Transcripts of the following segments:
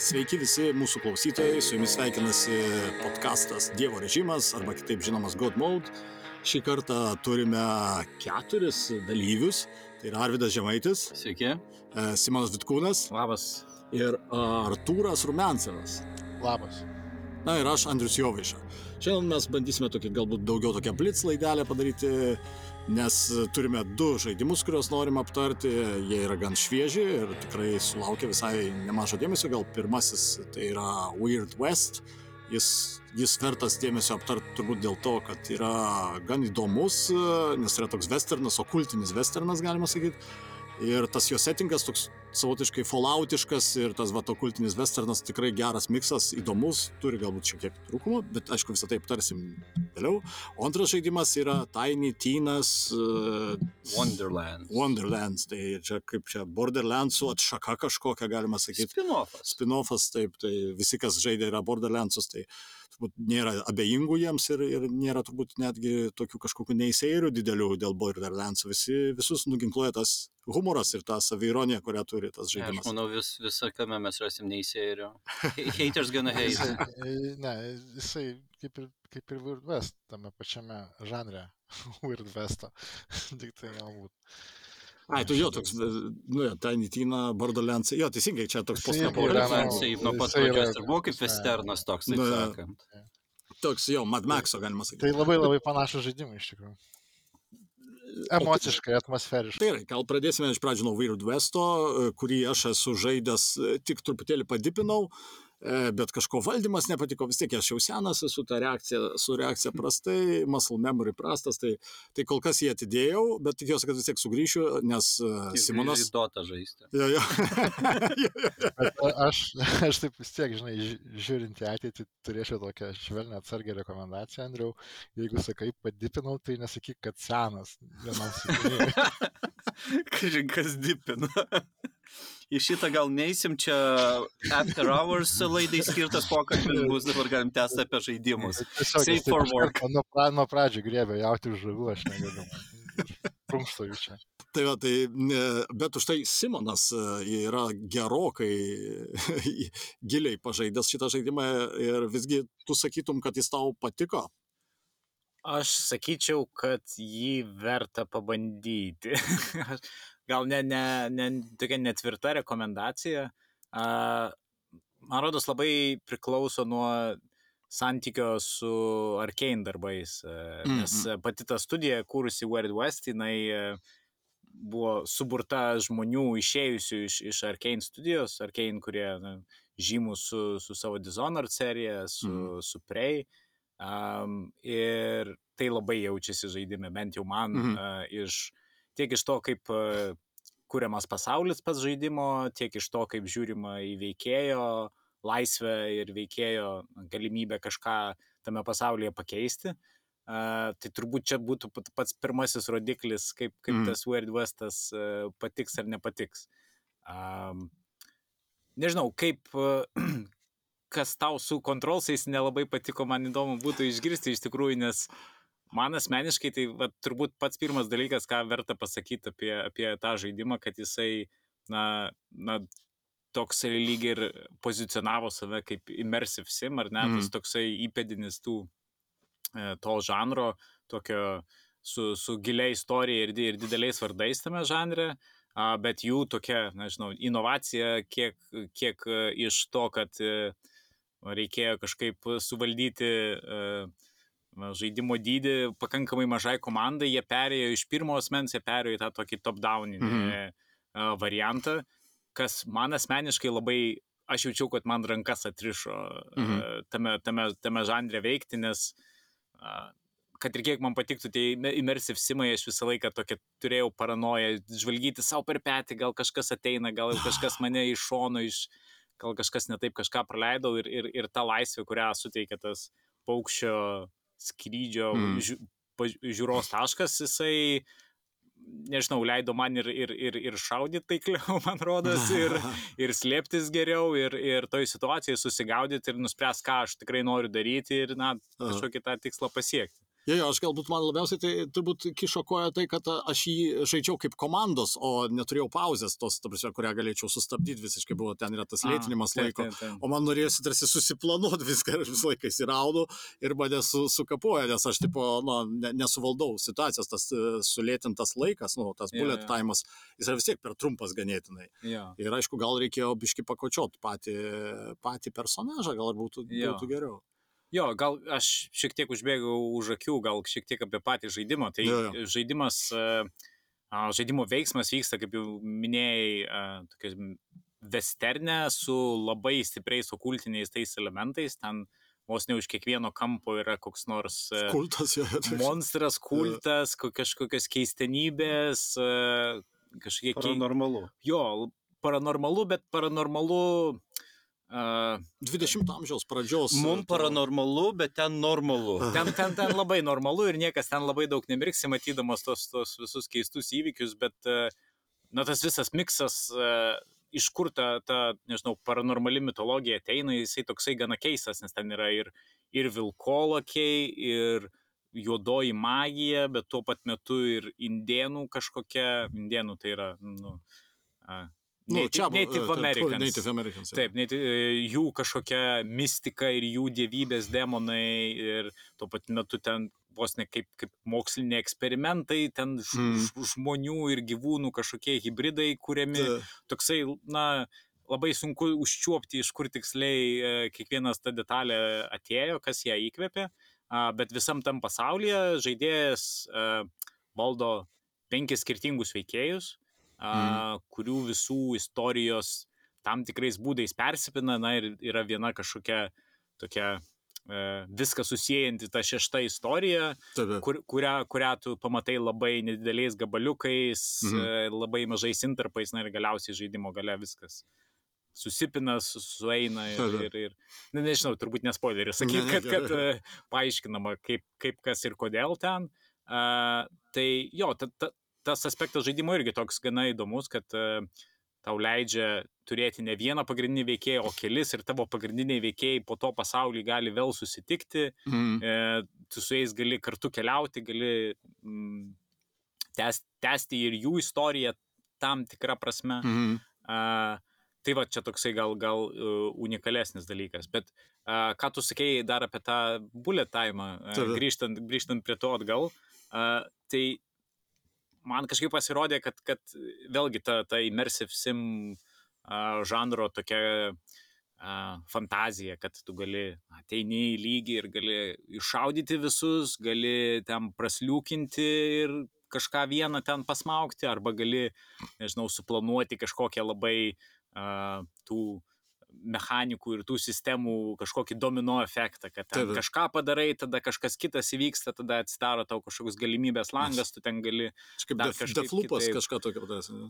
Sveiki visi mūsų klausytojai, su jumis sveikinasi podkastas Dievo režimas arba kitaip žinomas God Mode. Šį kartą turime keturis dalyvius. Tai yra Arvidas Žemaitis, Sveiki. e, Simonas Vitkūnas Labas. ir Artūras Rumensevas. Labas. Na ir aš, Andrius Jovaiša. Šiandien mes bandysime tokį galbūt daugiau tokią blitz laidelę padaryti, nes turime du žaidimus, kuriuos norim aptarti. Jie yra gan švieži ir tikrai sulaukia visai nemažo dėmesio. Gal pirmasis tai yra Weird West. Jis, jis vertas dėmesio aptarti turbūt dėl to, kad yra gan įdomus, nes yra toks westernas, okultinis westernas, galima sakyti. Ir tas jo settingas toks savotiškai falloutiškas ir tas va okultinis westernas tikrai geras miksas, įdomus, turi galbūt šiek tiek trūkumų, bet aišku visą tai aptarsim vėliau. O antras žaidimas yra Tiny Tinas uh, Wonderland. Wonderlands, tai čia kaip čia Borderlandsų atšaka kažkokia galima sakyti. Spin-offas. Spin-offas, taip, tai visi, kas žaidė yra Borderlandsus, tai turbūt nėra abejingų jiems ir, ir nėra turbūt netgi tokių kažkokių neįsėrių didelių dėl Borderlandsų. Visi, visus nuginkluoja tas humoras ir ta savironija, kurią turi tas Ne, aš žaidimas. manau, vis, visakame mes rasim neįsėrių. Haters gonna hate. Jisai, ne, jisai kaip ir, kaip ir Weird West tame pačiame žanre. Weird Westo. Tik tai galbūt. Ai, tu jo toks, nu, jo, Tiny Tina, Borderlands, jo, teisingai, čia toks Jisai nuo pat pradžios ir buvo kaip prasme, westernas toks, taip Nu, sakant. Toks, jo, Mad Maxo, galima sakyti. Tai labai labai panašus žaidimai iš tikrųjų. Emociškai, atmosferiškai. Tai gerai, gal pradėsime iš pradžių nuo Weird Westo, e, kurį aš esu žaidęs, e, tik truputėlį padipinau, e, bet kažko valdymas nepatiko, vis tiek aš jau senas esu, ta reakcija, su reakcija prastai, muscle memory prastas, tai, tai kol kas jį atidėjau, bet tikiuosi, kad vis tiek sugrįšiu, nes e, Simonas... Dota žaisti. Jo, jo. Bet aš, aš taip vis tiek, žinai, ži- žiūrint į ateitį, turėčiau tokią švelnę atsargę rekomendaciją, Andriau. Jeigu sakai, padipinau, tai nesakyk, kad senas. Vienam sakiniui. Kažin kas dipina. Į šitą gal neįsim čia After Hours laidai skirtas pokalbis bus, dabar galim tęsti apie žaidimus. Tiesiog Safe for work. Nuo, pra, nuo pradžių griebė jauti už žuvų, aš negaliu. Prunkštų jų čia. Tai va, tai, bet už tai Simonas e, yra gerokai giliai pažaidęs šitą žaidimą ir visgi tu sakytum, kad jis tau patiko. Aš sakyčiau, kad jį verta pabandyti. Gal ne, ne, ne tokia netvirta rekomendacija. A, Man rodos labai priklauso nuo santykio su Arkane darbais, e, nes Mhm. pati ta studija, kūrusi Weird West, jinai e, buvo suburta žmonių išėjusių iš, iš Arkane studijos, Arkane, kurie na, žymų su, su savo Dishonored serija, su, Mhm. su Prey. Um, ir tai labai jaučiasi žaidime, bent jau man, Mhm. mhm. uh, iš, tiek iš to, kaip uh, kuriamas pasaulis pats žaidimo, tiek iš to, kaip žiūrima į veikėjo laisvę ir veikėjo galimybę kažką tame pasaulyje pakeisti. Uh, tai turbūt čia būtų pat- pats pirmasis rodiklis, kaip, kaip mm. tas Weird Westas uh, patiks ar nepatiks. Um, nežinau, kaip, uh, kas tau su kontrolsais nelabai patiko, man įdomu būtų išgirsti iš tikrųjų, nes man asmeniškai tai va, turbūt pats pirmas dalykas, ką verta pasakyti apie, apie tą žaidimą, kad jisai, na, na toks lyg ir pozicionavo save kaip immersive sim, ar ne, Mhm. mm. tas toksai įpėdinis tų, e, to žanro, tokio su, su gilia istorija ir, ir dideliais vardais tame žanre, bet jų tokia, nežinau, inovacija, kiek, kiek e, iš to, kad e, reikėjo kažkaip suvaldyti na, žaidimo dydį pakankamai mažai komandai, jie perėjo iš pirmo asmens, jie perėjo į tą tokį top-downinį Mhm. mhm. variantą, kas man asmeniškai labai, aš jaučiau, kad man rankas atrišo mhm. tame, tame, tame žanre veikti, nes kad ir kiek man patiktų tie imme- immersive simai, aš visą laiką tokia turėjau paranoją, žvalgyti savo per petį, gal kažkas ateina, gal kažkas mane iš šono, iš, gal kažkas netaip kažką praleidau ir, ir, ir ta laisvė, kurią suteikia tas paukščio skrydžio Mm. paž- žiūros taškas, jisai, nežinau, leido man ir, ir, ir, ir šaudyti taikliau, man rodos, ir, ir slėptis geriau, ir, ir toj situacijai susigaudyti ir nuspręs, ką aš tikrai noriu daryti ir, na, kažkokį tą tikslą pasiekti. Jo, jo, aš galbūt man labiausiai tai turbūt kišo koja tai, kad a, aš jį žaidžiau kaip komandos, o neturėjau pauzės tos, ta prasme, kurią galėčiau sustabdyti visiškai, buvo ten yra tas lėtinimas taip, laiko. taip, taip. O man norėjosi tarsi susiplanuoti viską ir visą laiką įsiraudau ir mane su, sukapoja, nes aš tipo, nu, ne, nesuvaldau situacijos, tas e, sulėtintas laikas, nu, tas bullet jo. timas, jis yra vis tiek per trumpas ganėtinai. Jo. Ir aišku, gal reikėjo biški pakočiot patį, patį personažą, gal būtų, būtų geriau. Jo, gal aš šiek tiek užbėgau už akių, gal šiek tiek apie patį žaidimą. Tai Jo, jo, jo. žaidimas, e, žaidimo veiksmas vyksta, kaip jau minėjai, a, tokia westernė su labai stipriais okultiniais tais elementais. Ten vos ne už kiekvieno kampo yra koks nors e, Kultas jo. monstras, kultas, ko- kažkokios keistenybės, e, kažkokie kei... Paranormalu. Jo, paranormalu, bet paranormalu. Uh, 20 amžiaus pradžios. Mums paranormalu, bet ten normalu. Ten, ten, ten labai normalu ir niekas ten labai daug nemirksi, matydamas tos, tos visus keistus įvykius, bet, e, na, tas visas miksas, e, iš kur ta, ta, nežinau, paranormali mitologija ateina, jisai toksai gana keistas, nes ten yra ir, ir vilkolakiai, ir juodoji magija, bet tuo pat metu ir indienų kažkokia, indienų tai yra, nu, Nu, Native, čia buvo, Native taip, Americans. Native Americans. Taip, net e, jų kažkokia mistika ir jų dievybės demonai ir tuo pat metu ten vos ne kaip, kaip moksliniai eksperimentai, ten Mm. žmonių ir gyvūnų kažkokie hybridai kuriami. Ta- Toksai, na, labai sunku užčiuopti, iš kur tiksliai e, kiekvienas ta detalė atėjo, kas ją įkvėpė, bet visam tam pasaulyje žaidėjas e, valdo penkis skirtingus veikėjus, a, kurių visų istorijos tam tikrais būdais persipina, na ir yra viena kažkokia tokia e, viską šešta istorija, Taip, taip. kur, kurią, kurią tu pamatai labai nedideliais gabaliukais, Mhm. mhm. labai mažais interpais, na ir galiausiai žaidimo gale viskas susipina, su- sueina ir, Taip, ir, ir na, nežinau, turbūt nespoileris, Ne, ne, kad, kad gerai. e, paaiškinama, kaip, kaip kas ir kodėl ten. Uh, tai jo, ta, ta, tas aspektas žaidimo irgi toks gana įdomus, kad uh, tau leidžia turėti ne vieną pagrindinį veikėją, o kelis ir tavo pagrindiniai veikėjai po to pasaulį gali vėl susitikti, Mhm. e, tu su jais gali kartu keliauti, gali mm, tęs- tęsti ir jų istoriją tam tikrą prasme. Mhm. A, tai va čia toksai gal, gal uh, unikalesnis dalykas. Bet a, ką tu sakėjai dar apie tą bullet time, a, Taip. grįžtant, grįžtant prie to atgal, a, tai man kažkaip pasirodė, kad, kad vėlgi ta, ta immersive sim a, žanro tokia a, fantazija, kad tu gali ateini į lygį ir gali iššaudyti visus, gali ten prasliūkinti ir kažką vieną ten pasmaukti, arba gali, nežinau, suplanuoti kažkokią labai a, tų mechanikų ir tų sistemų kažkokį domino efektą, kad taip. kažką padarai, tada kažkas kitas įvyksta, tada atsidaro tau kažkoks galimybės langas, tu ten gali Čia Kaip Dar def, kažkaip deflupas kitaip. kažką tokio padarė.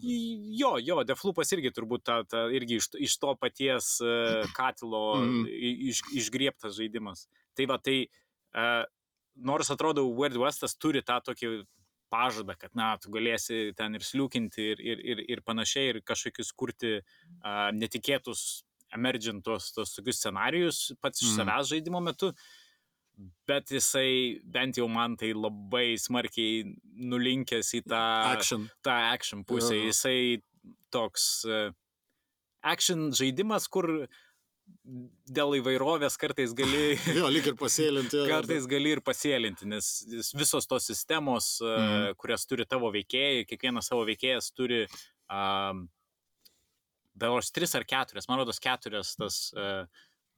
Jo, jo, Deflupas irgi turbūt ta, ta, irgi iš, iš to paties uh, katilo i- iš, išgriebtas žaidimas. Tai va, tai uh, nors atrodo, Weird Westas turi tą tokį pažadą, kad, na, tu galėsi ten ir sliūkinti ir, ir, ir, ir panašiai, ir kažkokius kurti uh, netikėtus emergentus, tos tokius scenarius pats iš Mhm. savęs žaidimo metu. Bet jisai, bent jau man tai labai smarkiai nulinkęs į tą Action. tą action pusę. Jo. Jisai toks uh, action žaidimas, kur dėl įvairovės kartais gali, Jo, lyg ir pasėlinti. jo, kartais gali ir pasėlinti, nes visos tos sistemos, uh, Mhm. kurias turi tavo veikėjai, kiekvienas savo veikėjas turi um, beros tris ar keturias, man rodos keturias tas uh,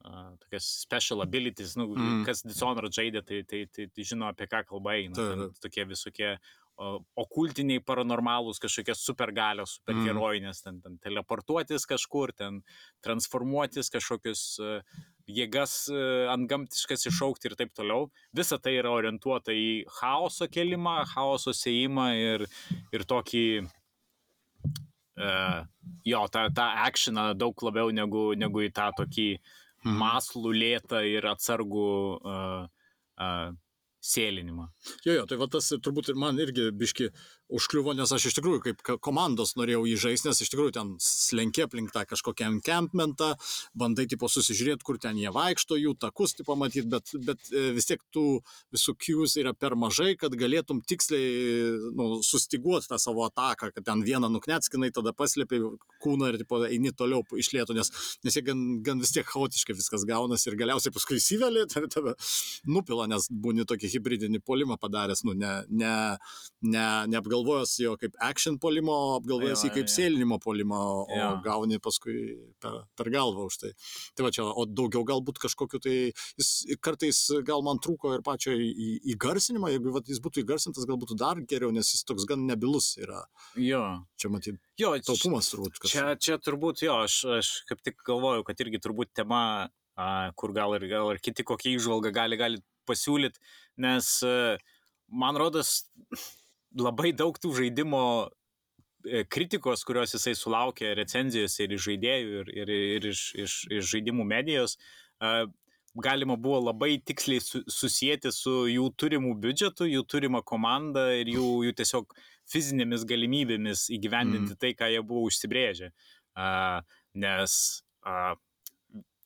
uh, tokias special abilities, nu, Mhm. kas Dishonored žaidė, tai, tai, tai, tai žino apie ką kalba eina. Tokie visokie okultiniai paranormalūs kažkokios supergalios, superherojinės, ten, ten teleportuotis kažkur, ten transformuotis kažkokius uh, jėgas uh, antgamtiškas iššaukti ir taip toliau. Visa tai yra orientuota į chaoso kelimą, chaoso sėjimą ir, ir tokį uh, jo, tą, tą actioną daug labiau negu, negu į tą tokį Mhm. maslų lėtą ir atsargų uh, uh, sėlinimą. Jo, jo, tai va tas turbūt ir man irgi biški užkliuvo, nes aš iš tikrųjų kaip ka- komandos norėjau jį žaisti, nes iš tikrųjų ten slenki aplink tą kažkokią encampmentą, bandai tipo susižiūrėti, kur ten jie vaikšto, jų takus tipo matyti, bet, bet e, vis tiek tų visų cues yra per mažai, kad galėtum tiksliai nu, sustiguoti tą savo ataką, kad ten vieną nuknetskinai, tada paslėpi kūną ir tipo, eini toliau išlėtų, nes, nes jie gan, gan vis tiek chaotiškai viskas gaunasi ir galiausiai paskui įsiveli, tai tave nupila, nes būni tokį hybridinį polimą padaręs, nu, ne, ne, ne, neapgalvojęs jo kaip action polimo, apgalvojęs Jo, jį kaip jo, sėlinimo polimo, o Jo. gauni paskui per, per galvą už tai. Tai va čia, o daugiau galbūt kažkokiu tai, jis kartais gal man trūko ir pačio įgarsinimo, jeigu vat, jis būtų įgarsintas, gal būtų dar geriau, nes jis toks gan nebilus yra. Jo. Čia matyti Jo, taupumas turbūt. Kas... Čia, čia turbūt jo, aš, aš kaip tik galvoju, kad irgi turbūt tema, a, kur gal ir, gal ir kiti kokie išvalga gali, gali pasiūlyti, nes a, man rodos labai daug tų žaidimo e, kritikos, kurios jisai sulaukė recenzijose ir iš žaidėjų, ir, ir, ir iš, iš, iš žaidimų medijos, a, galima buvo labai tiksliai su, susijęti su jų turimų biudžetu, jų turima komanda ir jų, jų tiesiog fizinėmis galimybėmis įgyvendinti mm. tai, ką jie buvo užsibrėžę. Uh, nes uh,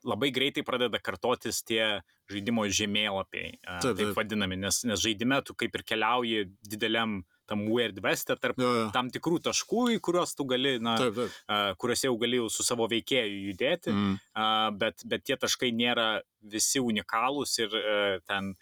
labai greitai pradeda kartotis tie žaidimo žemėlapiai, uh, Taip, taip, taip vadinami, nes, nes žaidime tu kaip ir keliauji dideliam tam Weird West tarp Jo, jo. tam tikrų taškų, į kuriuos tu gali, na, Taip, taip. uh, kuriuose jau gali jau su savo veikėju judėti Mm. uh, bet, bet tie taškai nėra visi unikalūs ir uh, ten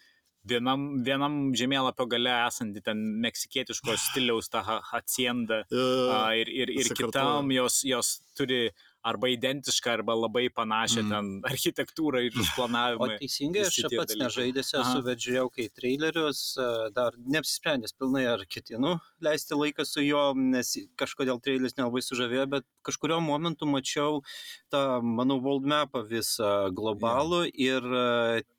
vienam, vienam žemėlapio gale esanti ten meksikietiško stiliaus ta ha- hacienda uh, ir, ir, ir kitam jos, jos turi arba identišką, arba labai panašią mm. ten architektūrą ir O išplanavimą. teisingai, aš čia pats nežaidęs, esu, bet žiūrėjau, kai trailerius, a, dar neapsisprendęs pilnai, ar ketinu leisti laiką su juo, nes kažkodėl traileris nelabai sužavėjo, bet kažkurio momentu mačiau tą, manau, world mapą visą globalų ir a,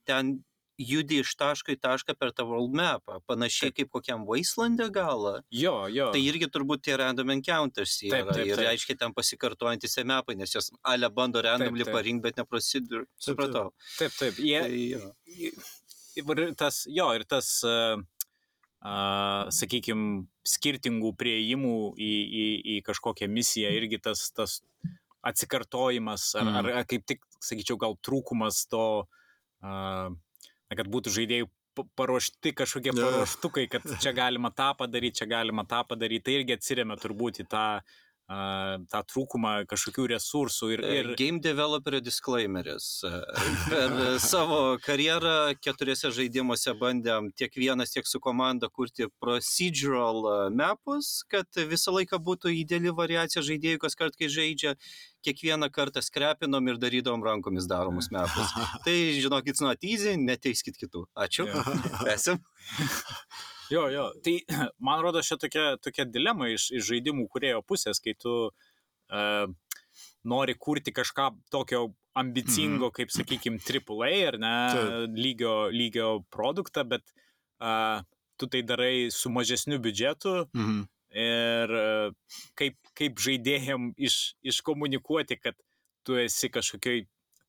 ten judi iš taško į tašką per tą world mapą, panašiai kaip kokiam Wasteland'e galą. Jo, jo. Tai irgi turbūt tie random encounters yra Taip, taip, ir taip. aiškiai ten pasikartojantis mepai, nes jos ale bando randomly taip. parinkti, bet neprasidur. Supratau. Taip, taip. Jie, Tai jo. ir tas, jo, ir tas, uh, uh, sakykime, skirtingų prieimų į, į, į kažkokią misiją, irgi tas, tas atsikartojimas, ar, Mm. ar, kaip tik, sakyčiau, gal trūkumas to, uh, kad būtų žaidėjų pa- paruošti kažkokie paruoštukai, kad čia galima tą padaryti, čia galima tą padaryti, tai irgi atsiriamia turbūt į tą, tą trūkumą kažkokių resursų ir, Ir game developerio disclaimeris. Per savo karjerą keturiose žaidimuose bandėm tiek vienas, tiek su komanda kurti procedural mapus, kad visą laiką būtų ideali variacija žaidėjų, kas kart, kai žaidžia, kiekvieną kartą skrepinom ir darydom rankomis daromus mapus. Tai žinokit, not easy, neteiskit kitų. Ačiū. Esim. Jo, jo. Tai man rodo šia tokia, tokia dilema iš, iš žaidimų kurėjo pusės, kai tu uh, nori kurti kažką tokio ambicingo, kaip, sakykime, AAA ar ne, lygio, lygio produktą, bet uh, tu tai darai su mažesniu biudžetu Mhm. ir uh, kaip, kaip žaidėjim iš, iškomunikuoti, kad tu esi kažkokioj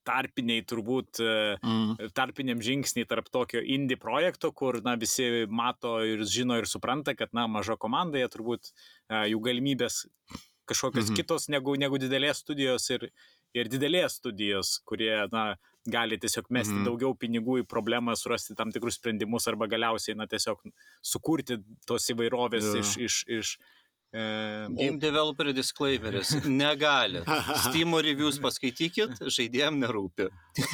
tarpiniai turbūt uh, Mhm. tarpiniam žingsnį tarp tokio indie projekto, kur na, visi mato ir žino ir supranta, kad na, maža komanda, jie turbūt a, jų galimybės kažkokios Mhm. mhm. kitos negu, negu didelės studijos ir, ir didelės studijos, kurie na, gali tiesiog mesti Mhm. mhm. daugiau pinigų į problemą, surasti tam tikrus sprendimus arba galiausiai na, tiesiog sukurti tos įvairovės Jo. iš... iš, iš e, Game developerio disclaimeris. Negali. Steam reviews paskaitykit, žaidėjim nerūpi.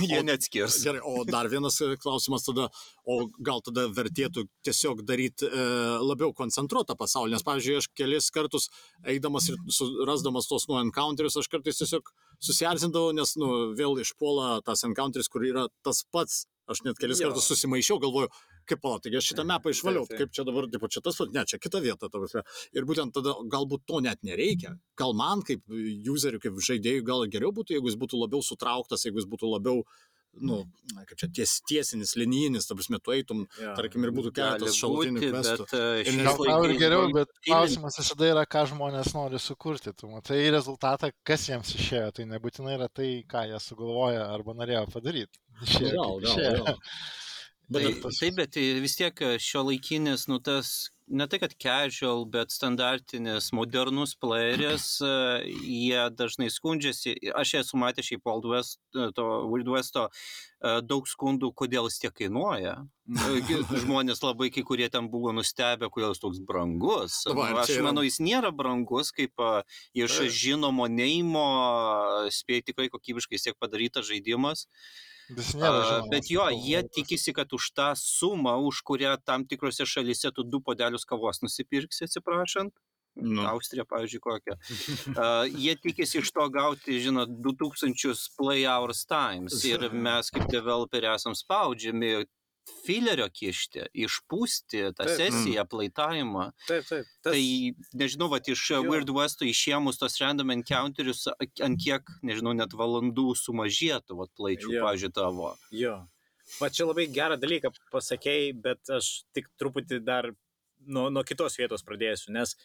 Jie O- neatskirs. Gerai, o dar vienas klausimas tada, o gal tada vertėtų tiesiog daryti e, labiau koncentruotą pasaulį, nes, pavyzdžiui, aš kelis kartus eidamas ir rasdamas tos nu encounters, aš kartais tiesiog susierzindavau, nes, nu, vėl išpuola tas encounters, kur yra tas pats, aš net kelis Jo. kartus susimaišiau, galvoju, kaip pala, taigi aš šitą mapą išvaliau, Taip, taip. kaip čia dabar, tipo, čia tas, ne, čia kita vieta, ta prasme. Ir būtent tada galbūt to net nereikia. Gal man kaip useriui, kaip žaidėjui, gal geriau būtų, jeigu jis būtų labiau sutrauktas, jeigu jis būtų labiau nu, kaip čia ties, tiesinis, linijinis, ta prasme, tu eitum, jo. tarkim, ir būtų keletas šalutinių bet e, Gal ir geriau, bet klausimas visada yra, ką žmonės nori sukurti. Tu matai rezultatą, kas jiems išėjo. Tai nebūtinai yra tai, ką jie sugalvoja arba norėjo padaryti. Išėjo, Gal, gal, išėjo. gal. Bet Tai, taip, bet tai vis tiek šio laikinis, nu tas, ne tai kad casual, bet standartinis, modernus playeris, e, jie dažnai skundžiasi. Aš esu matęs šiaip Wild West, e, to Wild Westo e, daug skundų, kodėl jis tiek kainuoja. E, gi- Žmonės labai, kai kurie ten buvo nustebę, kodėl jis toks brangus. Va, Nu, Aš manau, jis nėra brangus, kaip e, iš žinomo neimo, spėjai tikrai kokybiškai siek padarytas žaidimas. Vis nėra. Bet jo, jie tikisi, kad už tą sumą, už kurią tam tikrose šalyse tu du podelius kavos nusipirksi, atsiprašant. Nu. Austrija, pavyzdžiui, kokią. Uh, jie tikisi iš to gauti, žinot, 2000 play hours times. Ir mes kaip developeriai esam spaudžiami filerio kišti, išpūsti tą Taip. sesiją, plaitavimą. Taip, taip. Tas, Tai, nežinau, va, iš Jo. Weird West'o išėmus tos random encounterius, ant kiek, nežinau, net valandų sumažėtų, va, plaičių, pavyzdžiui, tavo. Jo. Va čia labai gerą dalyką pasakėjai, bet aš tik truputį dar nuo, nuo kitos vietos pradėsiu, nes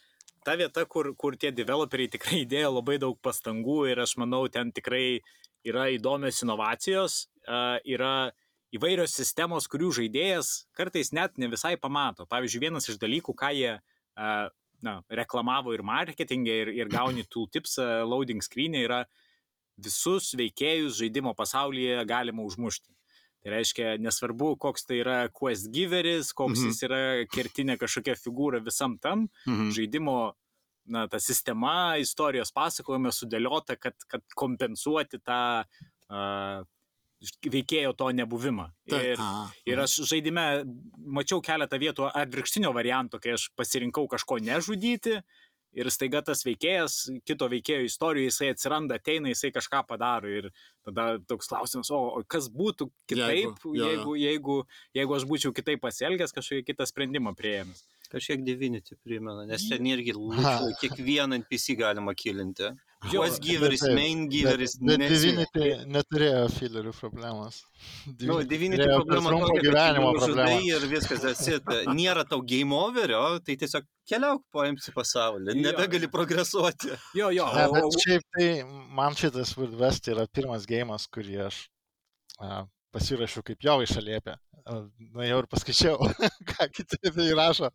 ta vieta, kur, kur tie developeriai tikrai įdėjo labai daug pastangų ir aš manau, ten tikrai yra įdomios inovacijos, a, yra įvairios sistemos, kurių žaidėjas kartais net ne visai pamato. Pavyzdžiui, vienas iš dalykų, ką jie na, reklamavo ir marketingė, ir, ir gauni tooltips loading screen'e, yra visus veikėjus žaidimo pasaulyje galima užmušti. Tai reiškia, nesvarbu, koks tai yra quest giveris, koks Mhm. mhm. jis yra kertinė kažkokia figūra visam tam, Mhm. žaidimo, na, ta sistema, istorijos pasakojime sudėliota, kad, kad kompensuoti tą uh, veikėjo to nebuvimą. Taip, Ir, a, ir aš žaidime mačiau keletą vietų atvirkštinio varianto, kai aš pasirinkau kažko nežudyti. Ir staiga tas veikėjas, kito veikėjo istorijoje, jisai atsiranda, ateina, jisai kažką padaro. Ir tada toks klausimas, o kas būtų kitaip, Jeigu, jeigu, jeigu, jeigu, jeigu aš būčiau kitaip pasielgęs, kažkokį kitą sprendimą prieėmęs. Kažkiek Divinity primena, nes ten irgi kiekvieną NPC galima kilinti. Jo, Quest giveris, taip, main neatsimenu. Divinity neturėjo filerių problemos. Nu, Divinity turėjo problema trumpo gyvenimo problema. ir viskas atsit. Nėra tau game overio, tai tiesiog keliauk po MC pasaulį, nebegali progresuoti. Jo, jo, Ne, bet šiaip tai man šitas Wild West yra pirmas gėjimas, kurį aš a, pasirašiau kaip jo išaliepę. Na jau ir paskaičiau, ką kiti tai rašo,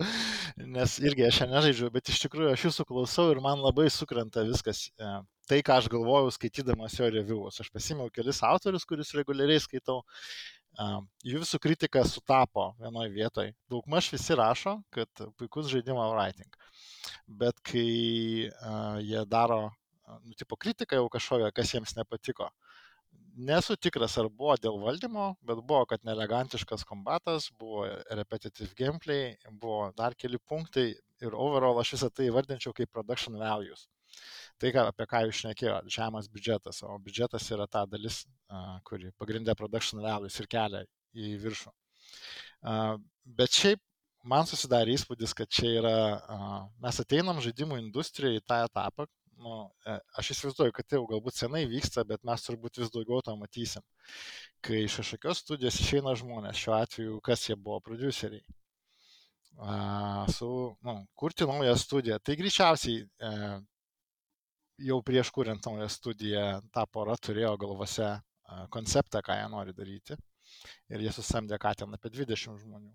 nes irgi aš čia nežaidžiu, bet iš tikrųjų aš jūsų klausau ir man labai sukrenta viskas. e, Tai, ką aš galvojau skaitydamas jo reviewus. Aš pasimiau kelis autorius, kuriuos reguliariai skaitau. Jų visų kritika sutapo vienoje vietoje. Daugmaž visi rašo, kad puikus žaidimo writing. Bet kai jie daro nu, tipo kritiką jau kažkokią, kas jiems nepatiko. Nesu tikras, ar buvo dėl valdymo, bet buvo, kad nelegantiškas kombatas, buvo repetitive gameplay, buvo dar keli punktai ir overall aš visą tai vardinčiau kaip production values. Tai, ką, apie ką jūs šnekėjote, žemas biudžetas, o biudžetas yra ta dalis, kuri pagrindė production values ir kelia į viršų. Bet šiaip man susidarė įspūdis, kad čia yra, mes ateinam žaidimų industrijoje į tą etapą, nu, e, aš įsivaizduoju, kad tai jau galbūt senai vyksta, bet mes turbūt vis daugiau to matysim. Kai iš kažkokios studijos išeina žmonės, šiuo atveju kas jie buvo, produceriai, su, nu, kurti naują studiją, tai greičiausiai e, jau prieš kuriant naują studiją ta pora turėjo galvose a, konceptą, ką jie nori daryti. Ir jie susamdė ką ten apie 20 žmonių.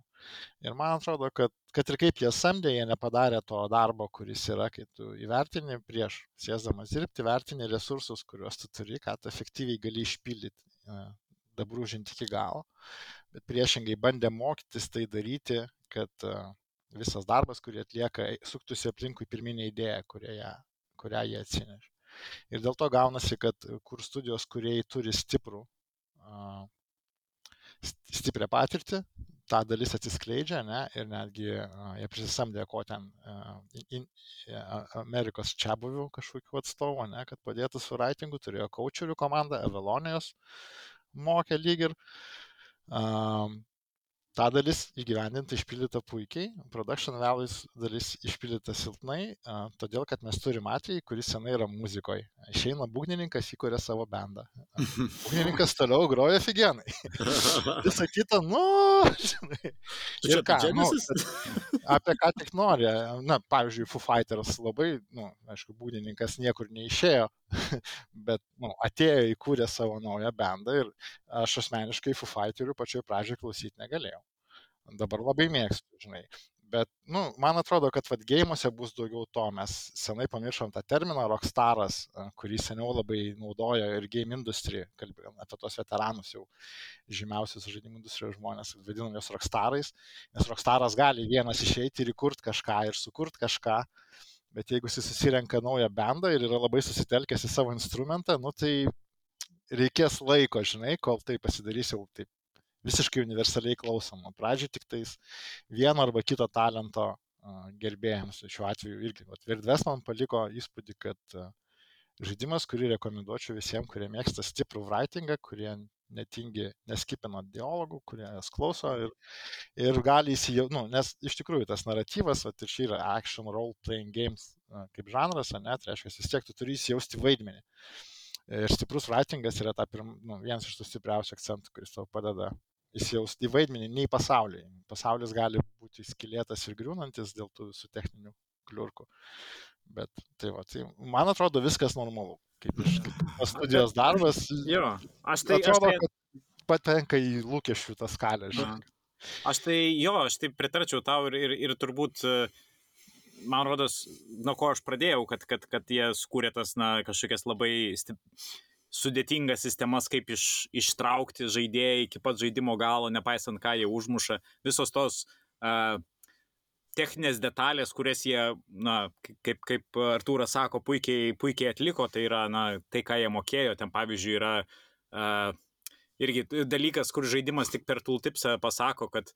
Ir man atrodo, kad, kad ir kaip jie samdė, jie nepadarė to darbo, kuris yra, kai tu įvertini prieš sėsdamas dirbti, vertini resursus, kuriuos tu turi, ką tu efektyviai gali išpildyti, e, dabrūžinti iki galo. Bet priešingai bandė mokytis tai daryti, kad e, visas darbas, kurį atlieka, suktųsi aplinkui pirminę idėją, kurią, ją- kurią jie atsineš. Ir dėl to gaunasi, kad kur studijos, kurie turi stiprų, stiprią patirtį, ta dalis atsiskleidžia, ne, ir netgi a, jie prisisamdė ko ten a, in, a- Amerikos čia buvių kažkokiu atstovu, ne, kad padėtų su writingu, turėjo coacherių komandą, Evelonijos mokė lyg ir. Um, ta dalis įgyvendinta, išpildyta puikiai, production values dalis išpildyta silpnai, a, todėl kad mes turim atvejį, kuris senai yra muzikoje. Išeina būgnininkas, įkuria savo bendą. Būgnininkas toliau groja figenai. Visa kita, nu, žinai. Ir ką, nu, apie ką tik nori. Na, pavyzdžiui, Foo Fighters labai, nu, aišku, būdininkas niekur neišėjo, bet, nu, atėjo įkūrė savo naują bendą ir aš asmeniškai Foo Fighterių pačioj pradžioje klausyti negalėjau. Dabar labai mėgstu, žinai. Bet, nu, man atrodo, kad vad gėjimuose bus daugiau to. Mes senai pamiršom tą terminą rockstaras, kurį seniau labai naudojo ir game industry, kalbėjom apie tos veteranus jau žymiausius žaidimų industrijos žmonės, vadinam juos rockstarais, nes rockstaras gali vienas išeiti ir įkurti kažką ir sukurti kažką, bet jeigu jis susirenka naują bendą ir yra labai susitelkęs į savo instrumentą, nu tai reikės laiko, žinai, kol tai pasidarys jau taip visiškai universaliai klausoma. Pradžiai tik tais vieno arba kito talento gerbėjams. Šiuo atveju irgi. Virdves man paliko įspūdį, kad žaidimas, kurį rekomenduočiau visiems, kurie mėgsta stiprų writingą, kurie netingi, neskipina dialogų, kurie jas klauso ir, ir gali įsijausti, nu, nes iš tikrųjų tas naratyvas, va, ir čia yra action role playing games kaip žanras, ne, tai reiškia, vis tiek tu turi įsijausti vaidmenį. Ir stiprus writingas yra pirm, nu, vienas iš tų stipriausių akcentų, kuris tau padeda įsijausti į vaidmenį, nei pasaulyje. Pasaulis gali būti skilėtas ir griūnantis dėl tų visų techninių kliurkų. Bet tai va, tai man atrodo viskas normalu. Kaip iš kaip studijos darbas. Jo, aš tai... Atrodo, aš tai... patenka į lūkesčių tą skalę. Žinai. Aš tai jo, aš tai pritarčiau tau ir, ir, ir turbūt, man rodos, nuo ko aš pradėjau, kad, kad, kad jie skūrė tas, na, kažkokias labai stip sudėtingas sistemas, kaip iš, ištraukti žaidėjai iki pat žaidimo galo, nepaisant ką jie užmuša. Visos tos uh, techninės detalės, kurias jie, na, kaip, kaip Artūras sako, puikiai, puikiai atliko, tai yra, na, tai, ką jie mokėjo. Ten, pavyzdžiui, yra uh, irgi dalykas, kur žaidimas tik per tooltipsą pasako, kad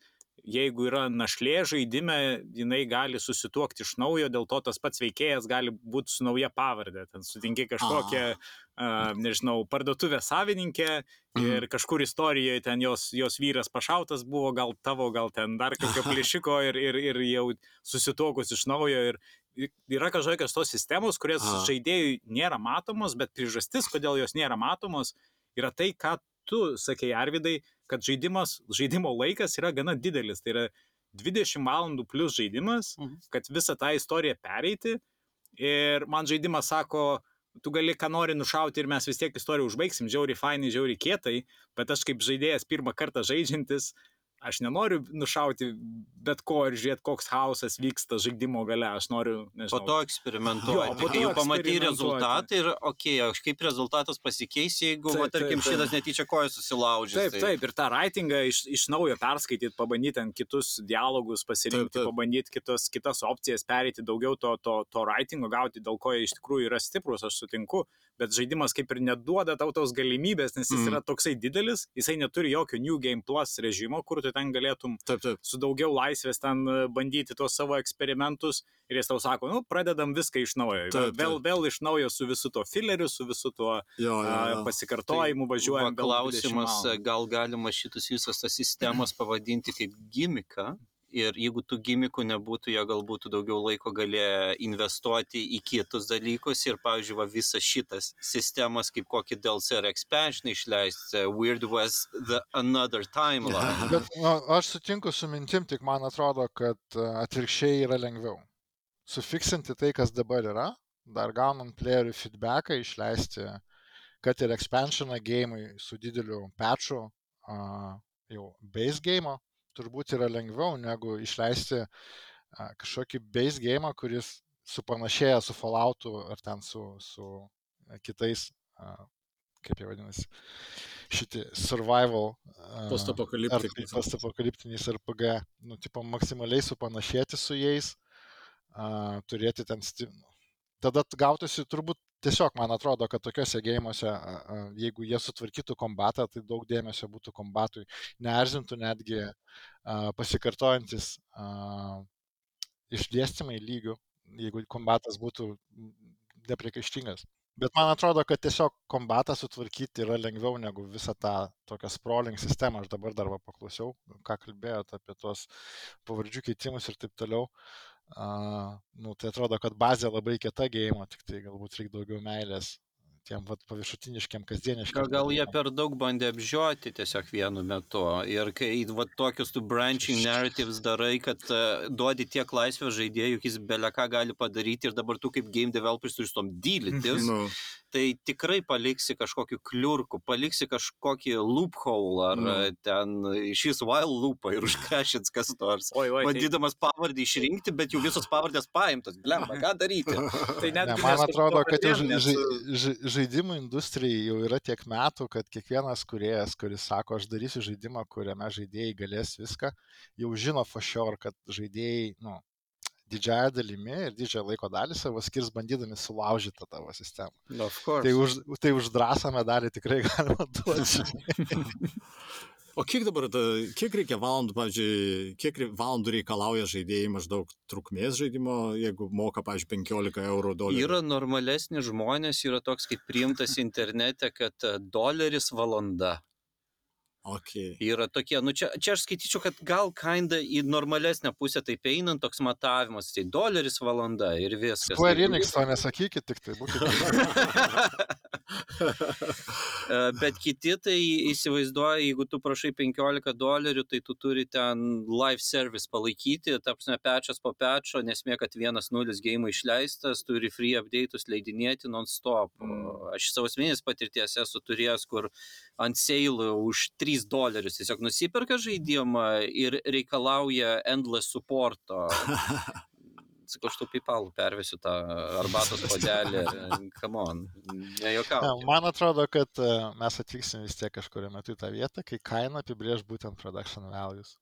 jeigu yra našlė žaidime, jinai gali susituokti iš naujo, dėl to tas pats veikėjas gali būti su nauja pavardė. Ten sutinki kažkokią, uh, nežinau, parduotuvę savininkę Mhm. ir kažkur istorijoje ten jos, jos vyras pašautas buvo, gal tavo, gal ten dar kokio plėšiko ir, ir, ir jau susituokus iš naujo. Ir, yra kažkokios tos sistemos, kurias Aha. žaidėjui nėra matomos, bet priežastis, kodėl jos nėra matomos, yra tai, ką tu sakei, Arvidai, kad žaidimas, žaidimo laikas yra gana didelis. Tai yra 20 valandų plus žaidimas, Mhm. kad visą tą istoriją pereiti. Ir man žaidimas sako, tu gali ką nori nušauti ir mes vis tiek istoriją užbaigsim, žiauri fainai, žiauri kietai, bet aš kaip žaidėjas pirmą kartą žaidžiantis, aš nenoriu nušauti bet ko ir žiūrėti, koks chaosas vyksta žaidimo gale, aš noriu, Po nežinau. to eksperimentuoti. Jo, po Kai to jau pamatai rezultatą ir, okei, okay, kaip rezultatas pasikeis, jeigu, Taip, va, tarkim, taip, taip. šitas netyčia koja susilaužys. Taip, tai- taip, ir tą writingą iš, iš naujo perskaityti, pabandyti ant kitus dialogus, pasirinkti, Taip, taip. pabandyti kitas, kitas opcijas, pereiti daugiau to, to, to writingo gauti, dėl ko jie iš tikrųjų yra stiprus, aš sutinku, bet žaidimas kaip ir neduoda tau tos galimybės, nes jis Mhm. yra toksai didelis, jisai neturi jokio New Game Plus režimo, kur tu ten galėtum Taip, taip. su daugiau laisvės ten e, bandyti tuos savo eksperimentus ir jis tau sako, nu, pradedam viską iš naujo. Taip, Vėl, vėl, taip. vėl iš naujo su visu tuo fileriu, su visu tuo Jo, jo, jo. pasikartojimu važiuojam. Va, vėl 20 klausimas, gal galima šitas visas tas sistemas pavadinti kaip gimiką. Ir jeigu tų gimikų nebūtų, jie gal būtų daugiau laiko galėję investuoti į kitus dalykus. Ir, pavyzdžiui, va, visas šitas sistemas, kaip kokį DLC ar expansion išleisti, Weird West The Another Timeline. Bet nu, aš sutinku su mintim, tik man atrodo, kad e, atvirkščiai yra lengviau. Sufiksinti tai, kas dabar yra, dar gaunant playerių feedbacką, išleisti, kad ir expansioną gėjimui su dideliu patchu, a, jau base game, turbūt yra lengviau negu išleisti kažkokį base game, kuris supanašėja su Falloutu ar ten su, su a, kitais, kaip jie vadinasi, šitie survival. a, Postapokaliptinis. ar postapokaliptiniais RPG, nu, tipo, maksimaliai supanašėti su jais, turėti ten. Tada gautųsi turbūt tiesiog, man atrodo, kad tokiuose gėjimuose, jeigu jie sutvarkytų kombatą, tai daug dėmesio būtų kombatui, neerzintų netgi pasikartojantis išdėstymai lygių, jeigu kombatas būtų nepriekaištingas. Bet man atrodo, kad tiesiog kombatą sutvarkyti yra lengviau negu visą tą tokią sprawling sistemą. Aš dabar dar paklausiau, ką kalbėjote apie tuos pavardžių keitimus ir taip toliau. Uh, nu, tai atrodo, kad bazė labai kieta gėjimo, tik tai galbūt reikia daugiau meilės tiem vat, paviršutiniškiam, kasdieniškiam. Gal, gal jie per daug bandė apžioti tiesiog vienu metu. Ir kai vat, tokius tu branching narratives darai, kad uh, duodi tiek laisvės žaidėjų, jis beleką gali padaryti ir dabar tu kaip game developeris turi su tom dylytis. Nu, tai tikrai paliksi kažkokį kliurkų, paliksi kažkokį loophole ar Nu. mm. ten išys while loopą ir užkrešins kas nors. Oi, oi, tai, Bandydamas pavardį išrinkti, bet jau visos pavardės paimtos. Blemba, ką daryti? tai net Ne, man atrodo, kad jau ža- ža- ža- žaidimų industrijai jau yra tiek metų, kad kiekvienas kuriejas, kuris sako, aš darysiu žaidimą, kuriame žaidėjai galės viską, jau žino for sure, kad žaidėjai, nu, didžiąją dalimi ir didžiąją laiko dalį savo skirs bandydami sulaužyti tą tavo sistemą. Of course. Tai už, tai už drąsą medalį tikrai galima duoti. O kiek dabar, ta- kiek reikia valandų, pavyzdžiui, kiek valandų reikalauja žaidėjai maždaug trukmės žaidimo, jeigu moka, pavyzdžiui, 15 eurų dolerių? Yra normalesni žmonės, yra toks kaip priimtas internete, kad e, doleris valanda. Okay. Yra tokie, nu čia, čia aš skaityčiau, kad gal kinda į normalesnę pusę taip einant toks matavimas, tai doleris valanda ir viskas. Square Tai- Enix to nesakykit, tik tai būkite. E, Bet kiti tai įsivaizduoja, jeigu tu prašai 15 dolerių, tai tu turi ten live service palaikyti, tapsime pečias po pečio, nesmė, kad 1.0 game išleistas, turi free update'us leidinėti non-stop. O Aš savo asmeninės patirties esu turėjęs, kur ant sale už 3 dolerius tiesiog nusiperka žaidimą ir reikalauja endless supporto. Sakau, aš tu pipalų pervesiu tą arbatos padelį. Come on, Ne, nejuokauju. Man atrodo, kad e, mes atvyksim vis tiek kažkurio metu į tą vietą, kai kaina apibrėž būtent production values.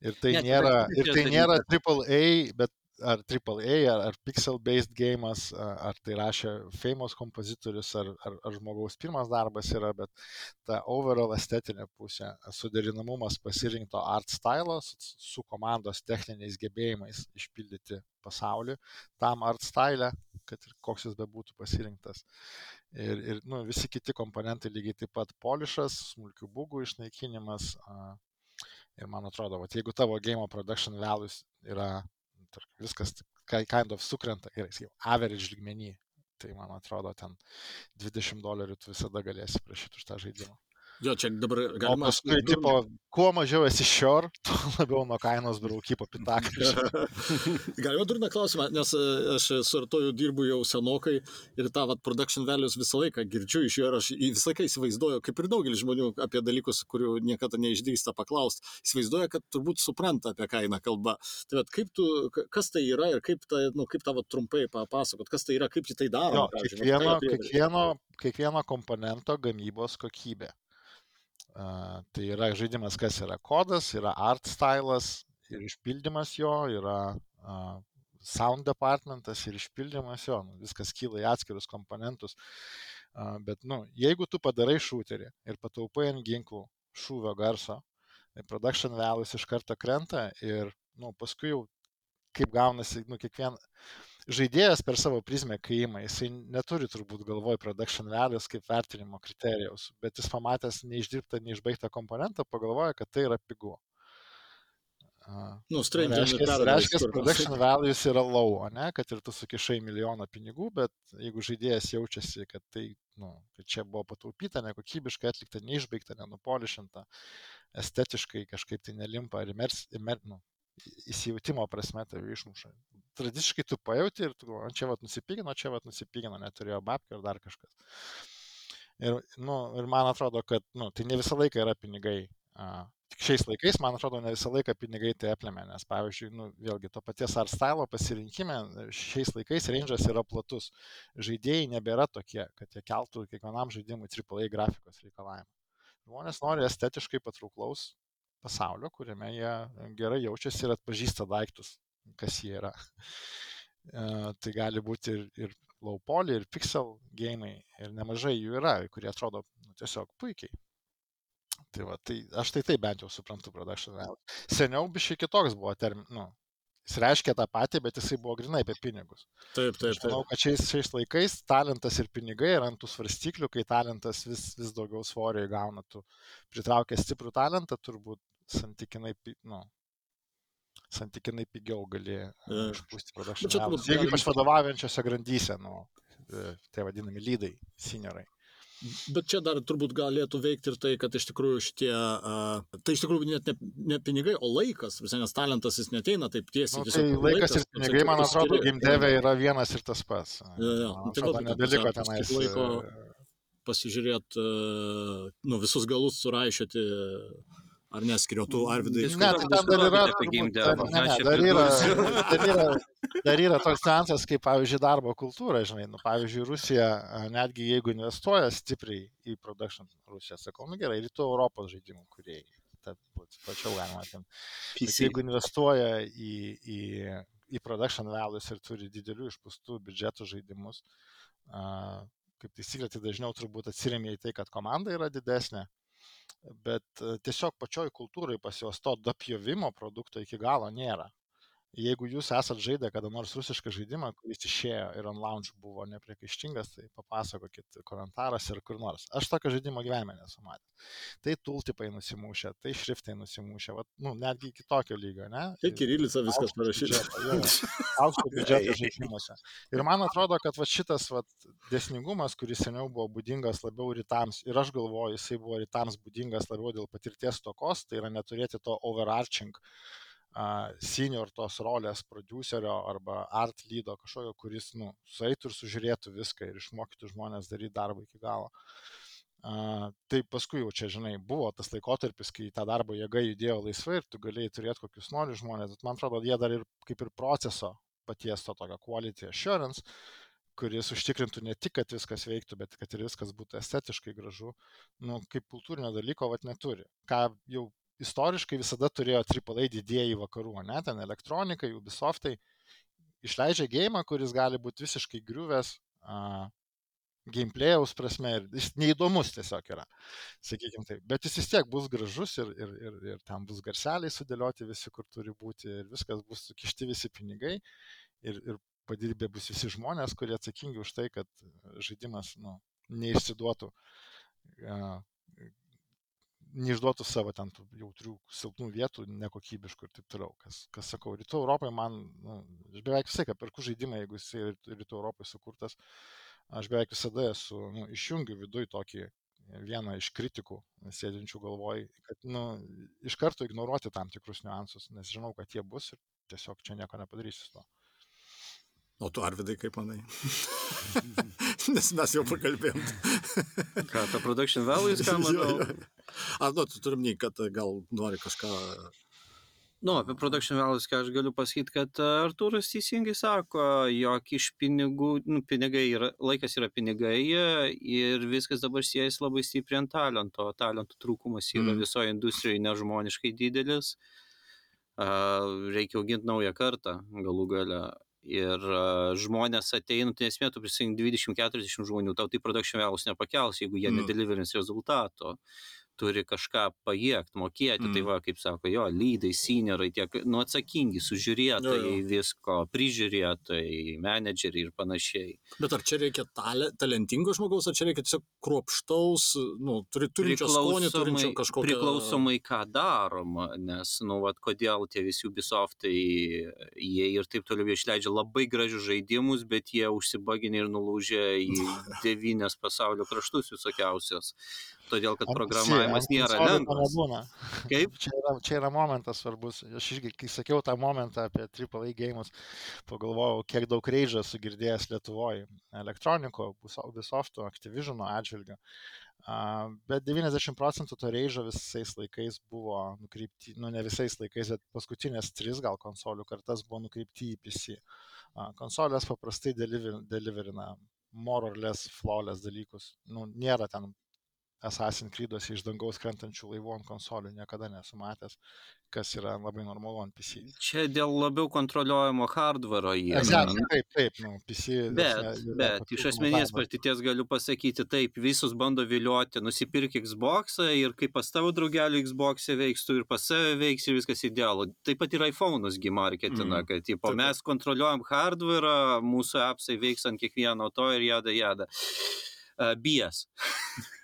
Ir tai Ne, tai nėra, ir kitas tai nėra. AAA, bet ar AAA, ar, ar pixel-based gėjimas, ar tai rašė famous kompozitorius, ar, ar, ar žmogaus pirmas darbas yra, bet ta overall estetinė pusė, suderinamumas pasirinkto art stilo su, su komandos techniniais gebėjimais išpildyti pasaulį tam art style, kad ir koks jis bebūtų pasirinktas. Ir, ir nu, visi kiti komponentai lygiai taip pat polišas, smulkių būgų išnaikinimas. Ir man atrodo, vat, jeigu tavo game production values yra tarkim, viskas kind of sukrenta, gerai, sakykim, average lygmenį, tai man atrodo, ten 20 dolerių tu visada galėsi prašyti už tą žaidimą. Jo, čia dabar O galima... paskui, tipo, kuo mažiau esi šior, tuo labiau nuo kainos brauky po pitaką. Galima durną klausimą, nes e, aš su Artoju dirbu jau senokai ir tą vat, production values visą laiką girdžiu iš jo ir aš visą laiką įsivaizduoju, kaip ir daugelis žmonių apie dalykus, kurių niekada neišdrįsta paklausti, įsivaizduoja, kad turbūt supranta apie ką eina kalba. Tai vat, kaip tu, ka- kas tai yra ir kaip, ta, nu, kaip tavo trumpai papasakot, kas tai yra, kaip tai daro. Jo, kiekvieno, kiekvieno, kiekvieno komponento gamybos kokybė. Uh, tai yra žaidimas, kas yra kodas, yra art stylas ir išpildymas jo, yra uh, sound departmentas ir išpildymas jo, nu, viskas kyla į atskirus komponentus. Uh, bet, nu, jeigu tu padarai šūterį ir pataupai ant ginklų šūvio garso, tai production values iš karto krenta ir, nu, paskui jau kaip gaunasi, nu, kiekvien žaidėjas per savo prizmę, kai įima, jisai neturi turbūt galvoj production values kaip vertinimo kriterijaus, bet jis pamatęs neišdirbtą, neišbaigtą komponentą, pagalvoja, kad tai yra pigu. Nu, Stranger Reiškia, reiškia production values yra low, ne, kad ir tu sukišai milijoną pinigų, bet jeigu žaidėjas jaučiasi, kad tai, nu, kad čia buvo pataupyta, nekokybiškai atlikta, neišbaigta, nenupolišinta, estetiškai kažkaip tai nelimpa, ar imers, imer, nu, įsijautimo prasme tave išmuša. Tradiciškai tu pajauti ir tu, "O čia vat nusipigino, čia vat nusipigino, neturėjo babkių ar dar kažkas. Ir, nu, ir man atrodo, kad nu, tai ne visą laiką yra pinigai. Tik šiais laikais, man atrodo, ne visą laiką pinigai tai aplėmė, nes, pavyzdžiui, nu, vėlgi to paties art style pasirinkime šiais laikais range'as yra platus. Žaidėjai nebėra tokie, kad jie keltų kiekvienam žaidimui AAA grafikos reikalavimą. Žmonės nori estetiškai patrauklaus pasaulio, kuriame jie gerai jaučiasi ir atpažįsta daiktus, kas jie yra. E, Tai gali būti ir, ir low poly, ir pixel gėjimai, ir nemažai jų yra, kurie atrodo nu, tiesiog puikiai. Tai, va, tai aš tai taip bent jau suprantu production value. Seniau biškai kitoks buvo termin, nu, Jis reiškia tą patį, bet jisai buvo grinai apie pinigus. Taip, taip, Aš manau, taip. kad šiais, šiais laikais talentas ir pinigai yra ant tų svarstyklių, kai talentas vis, vis daugiau svorio įgauna. Tu pritraukia stiprų talentą, turbūt santykinai, nu, santykinai pigiau gali e, išpūsti values. turbūt Jeigu ypač vadovaujančiose grandyse, nu, tai vadinami lydai, seniorai. Bet čia dar turbūt galėtų veikti ir tai, kad iš tikrųjų šitie, uh, tai iš tikrųjų net ne, ne pinigai, o laikas, visai, nes talentas jis neteina taip tiesiai. Nu, tai laikas ir kaip pinigai, man atrodo, gimdevė yra vienas ir tas pats. Jo, jo. Man Tai atrodo, nebeliko tenais. laiko- e, pasižiūrėti, uh, nu, visus galus suraišyti, ar neskiriu, tu Arvidai. Ne, Diskutuokit, tai ten dar yra, turbūt, ne, ne, dar, yra, dar, yra, dar yra toks niuansas, kaip, pavyzdžiui, darbo kultūra, žinai, nu, pavyzdžiui, Rusija, netgi jeigu investuoja stipriai į production, Rusija, sakau, nu gerai, rytų Europos žaidimų kuriejai, tad plačiau galima PC. jeigu investuoja į, į, į production values ir turi didelių išpūstų biudžetų žaidimus, a, kaip taisyklė, tai dažniau turbūt atsiriamė į tai, kad komanda yra didesnė, bet e, tiesiog pačioj kultūrai pas juos to dapjovimo produkto iki galo nėra. Jeigu jūs esat žaidę kada nors rusišką žaidimą, kuris išėjo ir on launch buvo nepriekaištingas, tai papasakokit komentaruose ir kur nors. Aš tokio žaidimo gyvenime nesu matęs. Tai tultipai nusimušė, tai šriftai nusimušė, vat, nu, netgi iki tokio lygio, ne? Tai Kirilica viskas parašyta. Aukšto biudžeto žaidimuose. Ir man atrodo, kad va šitas va, dėsningumas, kuris seniau buvo būdingas labiau rytams, ir aš galvoju, jisai buvo rytams būdingas labiau dėl patirties tokos, tai yra neturėti to overarching senior tos rolės producerio arba art lydo kažkokio, kuris, nu, sueitų ir sužiūrėtų viską ir išmokytų žmonės daryti darbą iki galo. Uh, tai paskui jau čia, žinai, buvo tas laikotarpis, kai ta darbo jėga judėjo laisvai ir tu galėjai turėti kokius nori žmonės, bet man atrodo, jie dar ir kaip ir proceso paties to tokio quality assurance, kuris užtikrintų ne tik, kad viskas veiktų, bet kad ir viskas būtų estetiškai gražu, nu, kaip kultūrinio dalyko vat neturi. Ką jau istoriškai visada turėjo AAA didėjai vakarų, ne, ten elektronikai, Ubisoftai, išleidžia gėjimą, kuris gali būti visiškai griuvęs, uh, gameplayaus prasme ir jis neįdomus tiesiog yra, sakykime taip. Bet jis vis tiek bus gražus ir, ir, ir, ir ten bus garseliai sudėlioti visi, kur turi būti ir viskas bus sukišti visi pinigai ir, ir padirbė bus visi žmonės, kurie atsakingi už tai, kad žaidimas nu, neišsiduotų, uh, neišduotų savo ten tų jautrių, silpnų vietų, nekokybiškų ir taip toliau. Kas, kas sakau, rytų Europoje man, nu, aš beveik visai, kad perku žaidimą, jeigu jis rytų Europoje sukurtas, aš beveik visada esu, nu, išjungiu viduj tokį vieną iš kritikų, sėdinčių galvoj, kad, nu, iš karto ignoruoti tam tikrus niuansus, nes žinau, kad jie bus ir tiesiog čia nieko nepadarysiu su to. O tu Arvidai kaip manai? Nes mes jau pakalbėjom. Ką, ta production values, ką manau? Ar, nu, tu turim nei, kad gal nori kažką. Nu, apie production values, ką aš galiu pasakyti, kad e, Artūras teisingai sako, jog iš pinigų, nu, pinigai yra, laikas yra pinigai e, ir viskas dabar siejasi labai stipriai ant talento. Talentų trūkumas yra Mm. visoje industrijoje nežmoniškai didelis. Reikia auginti naują kartą galų gale. Ir a, žmonės ateina, tai esmė, tu prisijungi 20-40 žmonių, tau tai production values nepakels, jeigu jie Mm. nedeliverins rezultato turi kažką pajėgti, mokėti. Mm. Tai Mm. va, kaip sako, jo, lydai, seniorai, tiek, nu, atsakingi, sužiūrėtojai Jo, jo. visko, prižiūrėtojai, menedžeriai ir panašiai. Bet ar čia reikia tale, talentingo žmogaus, ar čia reikia tiesiog kruopštaus, nu, turi, turinčio skonį, turinčio kažkokio... priklausomai, ką daroma, nes, nu, vat, kodėl tie visi Ubisoftai, jie ir taip toliau išleidžia labai gražius žaidimus, bet jie užsibaginė ir nulūžė į devynias pasaulio kraštus visokiausios. Todėl, kad programavimas nėra lengvas. Kaip? Čia yra, čia yra momentas svarbus. Aš irgi, kai sakiau tą momentą apie AAA gėjimus, pagalvojau, kiek daug reidžą sugirdėjęs Lietuvoje elektroniko, Ubisofto, Activisiono atžvilgiu. Uh, bet 90 procentų to reidžo visais laikais buvo nukreipti, nu ne visais laikais, bet paskutinės tris gal konsolių kartas buvo nukreipti į PC. Uh, konsolės paprastai deliver, deliverina more or less flawless dalykus. Nu, nėra ten Assassin's Creed'uose iš dangaus krentančių laivų ant konsolių niekada nesu matęs, kas yra labai normalu ant PC. Čia dėl labiau kontroliuojamo hardvaro yra. Exactly, taip, taip, nu, PC. Bet, yra bet iš asmeninės patirties galiu pasakyti taip, visus bando vilioti, nusipirk Xbox ir kaip pas tavo draugelį Xbox veiks, tu ir pas save veiks ir viskas idealu. Taip pat ir iPhone'us gi marketina, Mm. kad tipo, Taip, mes kontroliuojam hardware, mūsų appsai veiks ant kiekvieno to ir jada jada. Uh, Bijas.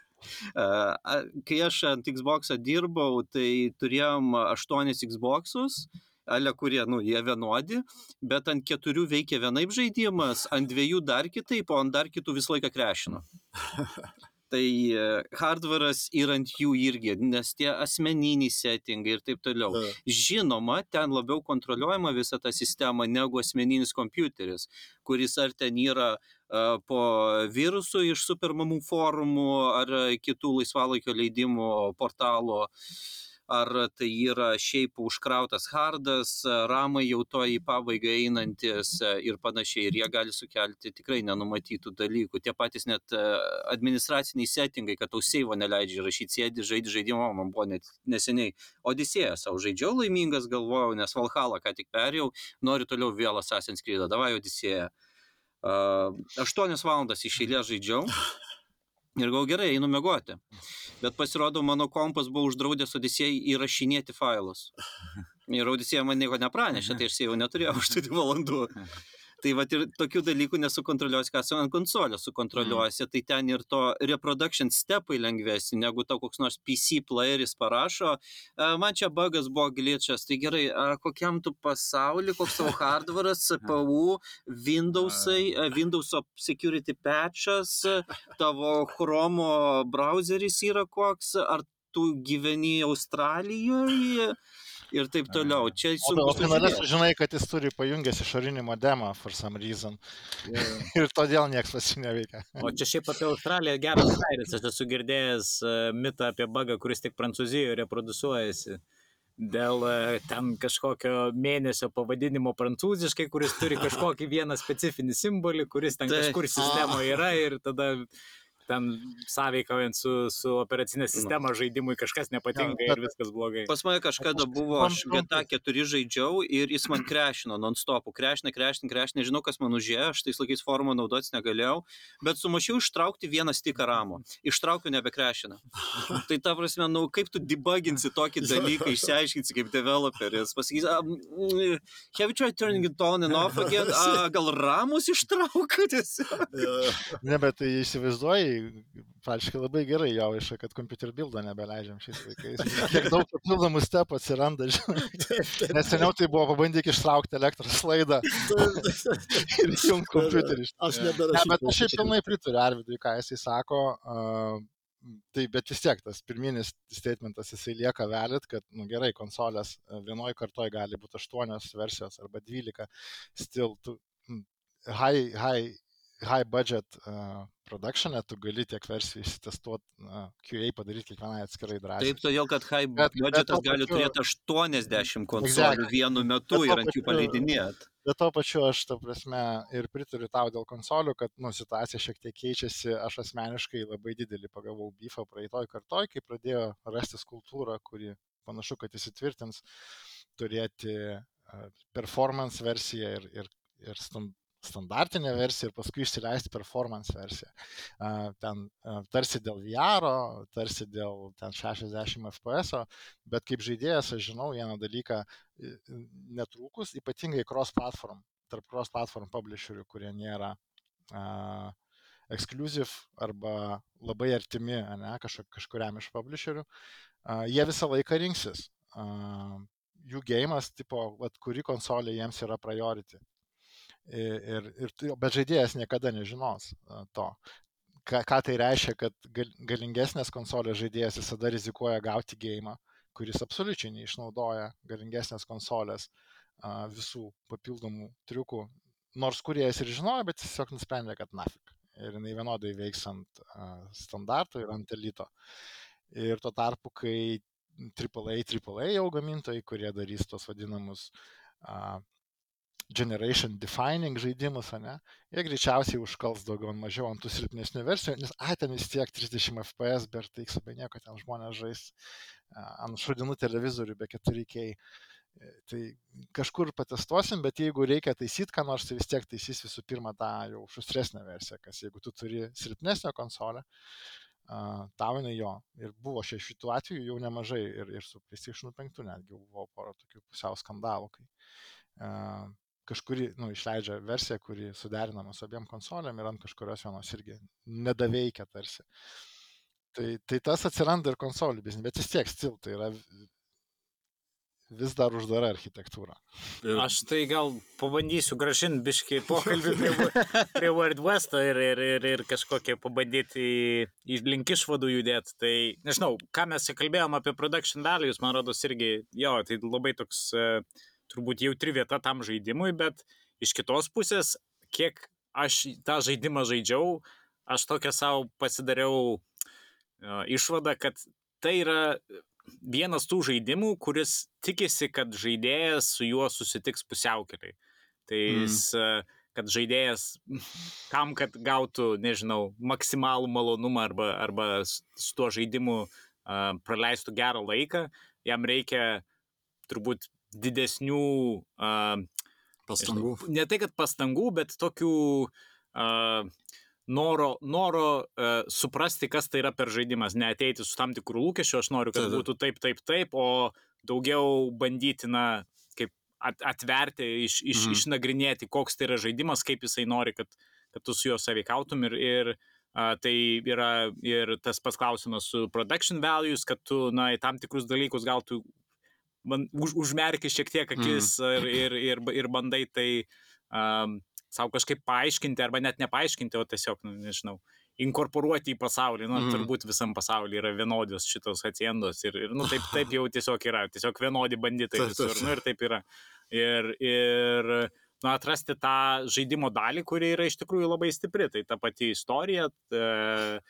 Kai aš ant Xbox dirbau, tai turėjom aštuonis Xbox'us, ale kurie, nu, jie vienodi, bet ant keturių veikia vienaip žaidimas, ant dviejų dar kitaip, o ant dar kitų visą laiką krešino. Tai e, hardware'as ir ant jų irgi, nes tie asmeniniai settingai ir taip toliau. Žinoma, ten labiau kontroliuojama visa ta sistema negu asmeninis kompiuteris, kuris ar ten yra po virusų iš supermamų forumų ar kitų laisvalaikio leidimų portalų, ar tai yra šiaip užkrautas hardas, ramai jau to į pabaigą einantis ir panašiai. Ir jie gali sukelti tikrai nenumatytų dalykų. Tie patys net administraciniai settingai, kad tau seivo neleidžia rašyti, sėdi, žaidži žaidimą, man buvo net neseniai Odisėją savo žaidžiau laimingas, galvojau, nes Valhalla ką tik perėjau, noriu toliau vėl Assassin's Creed, davai Odisėją. Uh, 8 valandas iš eilės žaidžiau ir gal gerai, einu mėgoti. Bet pasirodo, mano kompas buvo uždraudęs Odisėjai įrašinėti failus. Ir Odisėja man nieko nepranešė, tai aš jau neturėjau 8 valandų. Tai va ir tokių dalykų nesukontroliuosi, ką su ant konsolės sukontroliuosi, tai ten ir to reproduction stepai lengvesni, negu tau koks nors PC playeris parašo, "A, man čia bugas buvo glitchas, tai gerai, kokiam tu pasaulį, koks tavo hardware'as, CPU, Windowsai, a, Windows security patchas, tavo Chrome browseris yra koks, ar tu gyveni Australijoje ir taip toliau. Čia sunku o finale sužinai, kad jis turi pajungęs išorinį modemą for some reason. Ir todėl niekas pas jį neveikia. O čia šiaip apie Australiją geras kairis. Aš esu girdėjęs e, mitą apie bagą, kuris tik Prancūzijoje reprodusuojasi. Dėl e, ten kažkokio mėnesio pavadinimo prancūziškai, kuris turi kažkokį vieną specifinį simbolį, kuris ten Taip. kažkur sistemoje yra ir tada ten sąveikaujant su, su operacinė sistema žaidimui kažkas nepatinka Jo, ir viskas blogai. Pas mane kažkada buvo, aš GTA 4 žaidžiau ir jis man krešino non-stopų. Krešina, krešina, krešina, nežinau, kas man užėjo, aš tais laikais formą naudotis negalėjau, bet sumašiau ištraukti vieną stiką ramo. Ištraukiu nebekrešina. Tai ta prasme, nu kaip tu debuginsi tokį dalyką, išsiaiškinsi kaip developeris, pasakysi, "A, mm, have you tried turning it on and off again? A, gal ramus ištraukiu tiesiog? Ne, bet tai įsivaizduoji, praktiškai labai gerai jau iš, kad kompiuter buildą nebeleidžiam šiais laikais. Kiek daug papildomų stepų atsiranda, žinai. Nes seniau tai buvo pabandyk ištraukti elektros laidą ir įjungti kompiuterį. Aš Ne, neberašyčiau. bet aš šiaip pilnai pritariu Arvidui, ką jisai sako. Uh, tai bet vis tiek tas pirminis statementas jisai lieka valid, kad, nu, gerai, konsolės vienoje kartoje gali būti 8 versijos arba 12. Still, tu, mm, high, high, high budget uh, production'e tu gali tiek versijų įsitestuoti, uh, QA padaryti kiekvienai atskirai drąsiai. Taip, todėl, kad high Bet- bet budgetas tuo gali turėti 80 konsolių Exactly. vienu metu Bet ir ant jų paleidinėti. Bet to pačiu aš, ta prasme, ir pritariu tau dėl konsolių, kad, nu, situacija šiek tiek keičiasi. Aš asmeniškai labai didelį pagavau bifą praeitoj kartoj, kai pradėjo rastis kultūra, kuri panašu, kad įsitvirtins turėti performance versiją ir, ir, ir stan- standartinę versiją ir paskui išsileisti performance versiją. Ten tarsi dėl VR, tarsi dėl ten 60 FPS, bet kaip žaidėjas aš žinau vieną dalyką, netrukus, ypatingai cross-platform, tarp cross-platform publisherių, kurie nėra uh, exclusive arba labai artimi ne, kažkuriam iš publisherių, uh, jie visą laiką rinksis. Uh, jų gėjimas, tipo, vat, kuri konsolė jiems yra priority. Ir, ir, bet žaidėjas niekada nežinos uh, to. Ką, ką tai reiškia, kad gal, galingesnės konsolės žaidėjas visada rizikuoja gauti gėjimą, kuris absoliučiai neišnaudoja galingesnės konsolės visų papildomų triukų. Nors kuriejas ir žinojo, bet tiesiog nusprendė, kad nafik. Ir jinai vienodai veiks ant standarto ir ant elito. Ir tuo tarpu, kai AAA, AAA jau gamintojai, kurie darys tos vadinamus a, generation defining žaidimus, ne, jie greičiausiai užkals daugiau ar mažiau ant tų silpnesnių versijų, nes, ai, ten vis tiek 30 fps, bet tai be nieko ten žmonės žais ant šudinų televizorių be 4K. E, Tai kažkur patestuosim, bet jeigu reikia taisyti ką nors, tai vis tiek taisys visų pirma tą jau šustresnę versiją, kas jeigu tu turi silpnesnę konsolę, a, tau jinai jo. Ir buvo šia šitų atvejų jau nemažai ir, ir su PlayStation 5 netgi buvo pora tokių pusiau skandalų, kai a, kažkuri, nu, išleidžia versiją, kuri suderinama su abiem konsolėm ir ant kažkurios vienos irgi nedaveikia tarsi. Tai, tai tas atsiranda ir konsolių biznį, bet vis tiek stil, tai yra vis dar uždara architektūra. Aš tai gal pabandysiu gražinti biškai pokalbį prie, prie World West ir, ir, ir, ir kažkokią pabandyti į, link išvadų judėti. Tai nežinau, ką mes kalbėjom apie production values, man rodos irgi, jo, tai labai toks e, turbūt jautri vieta tam žaidimui, bet iš kitos pusės, kiek aš tą žaidimą žaidžiau, aš tokią savo pasidariau e, išvadą, kad tai yra vienas tų žaidimų, kuris tikisi, kad žaidėjas su juo susitiks pusiaukeliai. Tai Mm. jis, e, kad žaidėjas tam, kad gautų, nežinau, maksimalų malonumą arba, arba su tuo žaidimu praleistų gerą laiką, jam reikia turbūt didesnių uh, pastangų. Ne tai, kad pastangų, bet tokių uh, noro, noro uh, suprasti, kas tai yra per žaidimas, neateiti su tam tikrų lūkesčių, aš noriu, kad taip. būtų taip, taip, taip, o daugiau bandyti, na, kaip at, atverti, iš, iš, Mhm. išnagrinėti, koks tai yra žaidimas, kaip jisai nori, kad, kad tu su juo saveikautum ir, ir Uh, tai yra ir tas pats klausimas su production values, kad tu, na, į tam tikrus dalykus gal tu man, už, užmerki šiek tiek akis mm. ir, ir, ir, ir bandai tai um, savo kažkaip paaiškinti, arba net nepaaiškinti, o tiesiog, nu, nežinau, inkorporuoti į pasaulį. Nu, mm. turbūt visam pasaulyje yra vienodios šitos atsiendos ir, ir nu, taip, taip jau tiesiog yra, tiesiog vienodi banditai visur, nu, ir taip yra. Ir, ir nu, atrasti tą žaidimo dalį, kuri yra iš tikrųjų labai stipri. Tai ta pati istorija, ta,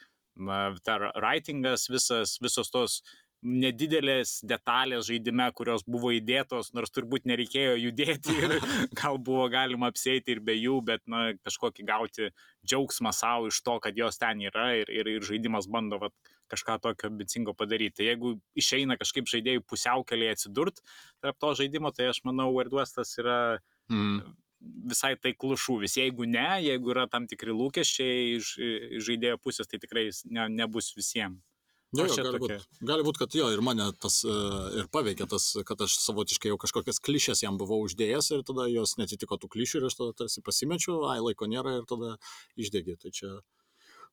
ta writingas, visas, visos tos nedidelės detalės žaidime, kurios buvo įdėtos, nors turbūt nereikėjo judėti ir gal buvo galima apsėti ir be jų, bet na, kažkokį gauti džiaugsmą savo iš to, kad jos ten yra ir, ir, ir žaidimas bando vat, kažką tokio ambicingo padaryti. Tai jeigu išeina kažkaip žaidėjų pusiaukelėje atsidurt tarp to žaidimo, tai aš manau, World Westas yra Mm. visai taiklus šūvis. Jeigu ne, jeigu yra tam tikri lūkesčiai iš žaidėjo pusės, tai tikrai ne, nebus visiems. Jo, Aš jo, gali būti, gali būt, kad jo, ir mane tas e, ir paveikė tas, kad aš savotiškai jau kažkokias klišės jam buvau uždėjęs ir tada jos netitiko tų klišių ir aš tada tarsi pasimečiau, ai laiko nėra ir tada išdegė. Tai čia,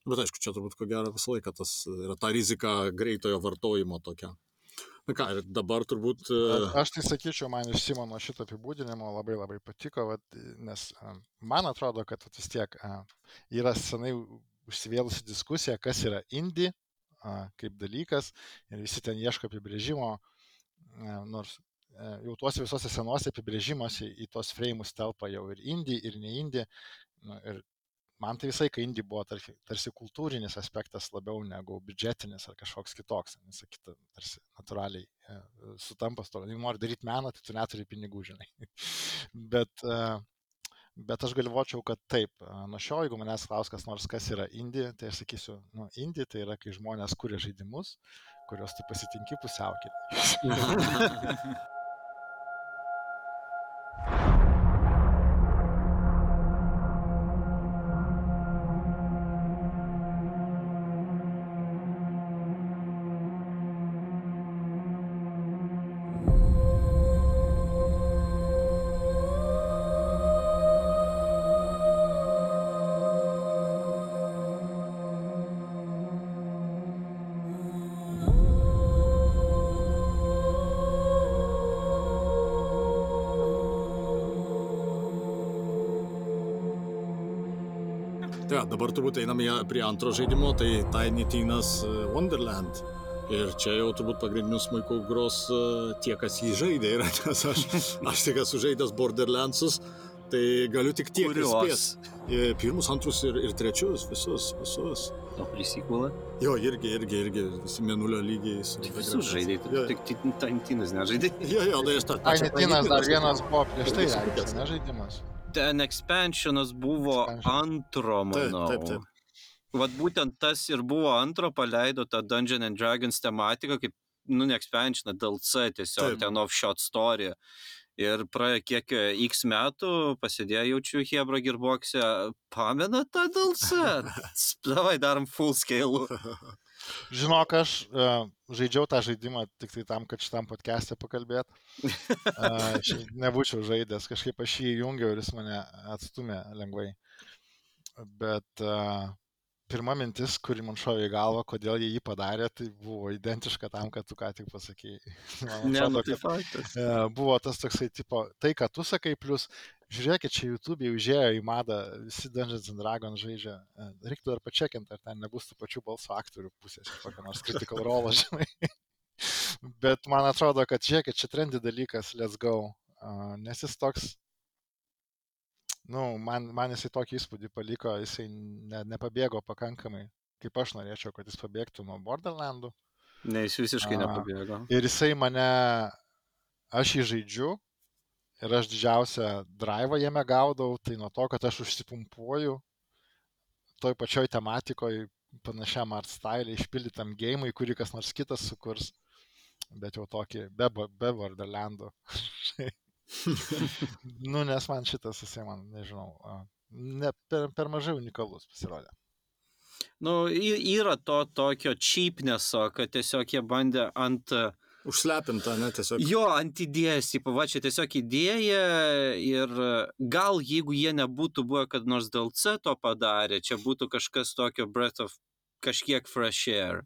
bet aišku, čia turbūt ko gero visą laiką tas yra ta rizika greitojo vartojimo tokia. Na ką, ir dabar turbūt... e, Aš tai sakyčiau, man iš Simono šito apibūdinimo labai labai patiko, vat, nes a, man atrodo, kad vat vis tiek yra senai užsivėlusi diskusija, kas yra indie kaip dalykas ir visi ten ieško apibrėžimo, a, nors a, jau tuose visose senuose apibrėžimuose į tos freimus telpa jau ir indie, ir ne indie. Nu, ir man tai visai, kai indie buvo tarsi, tarsi kultūrinis aspektas labiau negu biudžetinis ar kažkoks kitoks. Visą kitą tarsi natūraliai e, sutampa su to. Jeigu nori daryti meną, tai tu neturi pinigų, žinai. bet, e, bet aš galvočiau, kad taip. Nuo šio, jeigu manęs klaus kas nors, kas yra indie, tai aš sakysiu, nu, indie tai yra, kai žmonės kuria žaidimus, kuriuos tu pasitinki pusiaukelį. dabar turbūt einame prie antro žaidimo, tai Tiny Tinas e, Wonderland. Ir čia jau turbūt pagrindinius smūkų gros e, tie, kas jį žaidė. Ir nes aš, aš tik esu žaidęs Borderlandsus, Tai galiu tik tiek ir Kurios? spės. E, Pirmus, antrus ir, ir trečius, visus, visus. O prisikulą? Jo, irgi, irgi, irgi, visi menulio lygiai. su Tai Red visus žaidai, tik tik Tantinas nežaidai. Jo, jo, tai aš tą Ai, netinas dar vienas buvo prieš tai, Irgi regis, sutikęs. ne žaidimas. Ten expansionas buvo Expansion. antro, Taip, manau. taip, taip. Vat būtent tas ir buvo antro, paleido tą Dungeon and Dragons tematiką, kaip, nu, ne expansioną, DLC tiesiog, Taip. ten off-shot story. Ir praėjo kiek e, X metų, pasidėjo jaučiu Hebra Gearbox'e, pamena tą DLC? Davai darom full scale. Žinok, aš uh, žaidžiau tą žaidimą tik tai tam, kad šitam podcast'e pakalbėt. Uh, nebūčiau žaidęs, kažkaip aš jį įjungiau ir jis mane atstumė lengvai. Bet uh, pirma mintis, kuri man šovė į galvą, kodėl jie jį padarė, tai buvo identiška tam, kad tu ką tik pasakėjai. Man Ne, atrodo, nu tai faktas. buvo tas toksai, tipo, tai, ką tu sakai, plus, žiūrėkit, čia YouTube jau užėjo į madą, visi Dungeons and Dragons žaidžia. E, Reiktų dar pačiakinti, ar ten nebus tų pačių balsų aktorių pusės, kokio nors critical role, žinai. Bet man atrodo, kad žiūrėkit, čia trendy dalykas, let's go. Uh, nes jis toks, nu, man, man jisai tokį įspūdį paliko, jisai ne, nepabėgo pakankamai, kaip aš norėčiau, kad jis pabėgtų nuo Borderlandų. Ne, jis visiškai nepabėgo. Ir jisai mane, aš jį žaidžiu ir aš didžiausią drivą jame gaudau, tai nuo to, kad aš užsipumpuoju toj pačioj tematikoje, panašiam art style, išpildytam gėjimui, kurį kas nors kitas sukurs, bet jau tokį be, be Borderlandų. nu, nes man šitas, jisai man, nežinau, ne, per, per mažai unikalus pasirodė. Nu, yra to tokio cheapneso, kad tiesiog jie bandė ant... e, Užslepinta, ne, tiesiog. Jo, ant idėjas, va čia tiesiog idėja ir gal jeigu jie nebūtų buvę, kad nors DLC to padarė, čia būtų kažkas tokio breath of kažkiek fresh air.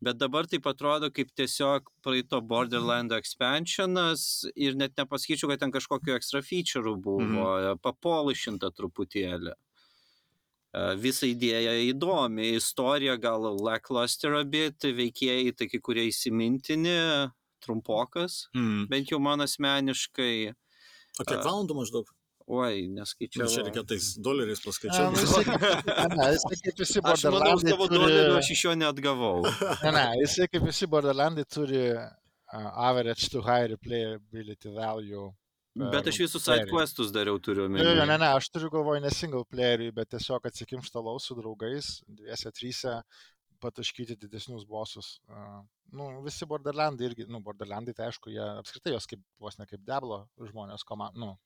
Bet dabar tai atrodo kaip tiesiog praeito Borderland expansionas ir net nepasakyčiau, kad ten kažkokiu extra feature'ų buvo, mhm. papolišinta truputėlį. E, Visa idėja įdomi, istorija gal lackluster a bit, veikėjai kai kurie įsimintini, trumpokas, Mm. bent jau man asmeniškai, O kiek valandų maždaug? oi, Čia, neskaičiau. čia reikia tais doleriais nu, kaip- ne, jisai kaip visi Aš manau, Borderlandai savo turi- dolerių aš iš jo neatgavau. Ne, ne, jisai kaip visi Borderlandai turi uh, average to high replayability value. Bet aš visus player. side questus dariau turiu Ne, ne, ne, omeny. ne, aš turiu galvoj ne single playeriui, bet tiesiog atsikimštalau su draugais, dviese, tryse, pataškyti didesnius bosus. Nu, visi Borderlandai irgi, nu, Borderlandai, tai aišku, jie apskritai jos kaip, vos ne kaip Deblo žmonės komanda, nu,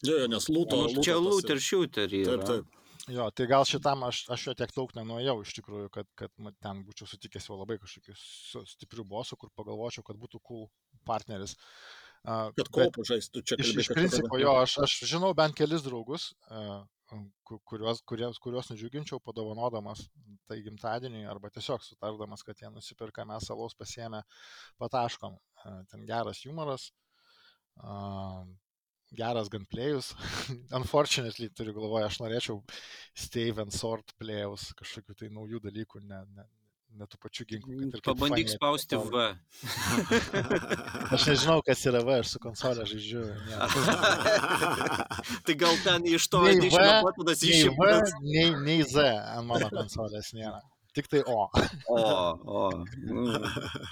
Jo, jo, nes lūto. Nu, čia loot ir shooter Taip, yra. taip. Jo, tai gal šitam aš, aš jo tiek daug nenuėjau iš tikrųjų, kad, kad ten būčiau sutikęs jau labai kažkokių stiprių bosų, kur pagalvočiau, kad būtų cool partneris. Uh, Kad kopų žaistų čia iš, iš principo jo, aš, aš žinau bent kelis draugus, uh, kuriuos, kuriuos, kuriuos nudžiuginčiau padovanodamas tai gimtadienį arba tiesiog sutardamas, kad jie nusipirka, mes salaus pasiemę pataškom. Uh, ten geras humoras. Geras gunplayus. Unfortunately, turiu galvoje, aš norėčiau Stave and Sword playaus, kažkokių tai naujų dalykų, ne, ne, ne tų pačių ginklų. kaip Pabandyk spausti. V. Aš nežinau, kas yra V, aš su konsolė žaidžiu. Ne. tai gal ten iš to Nei edition V, Nei V, išimtas. nei, nei Z ant mano konsolės nėra. Tik tai O. O, o. nu,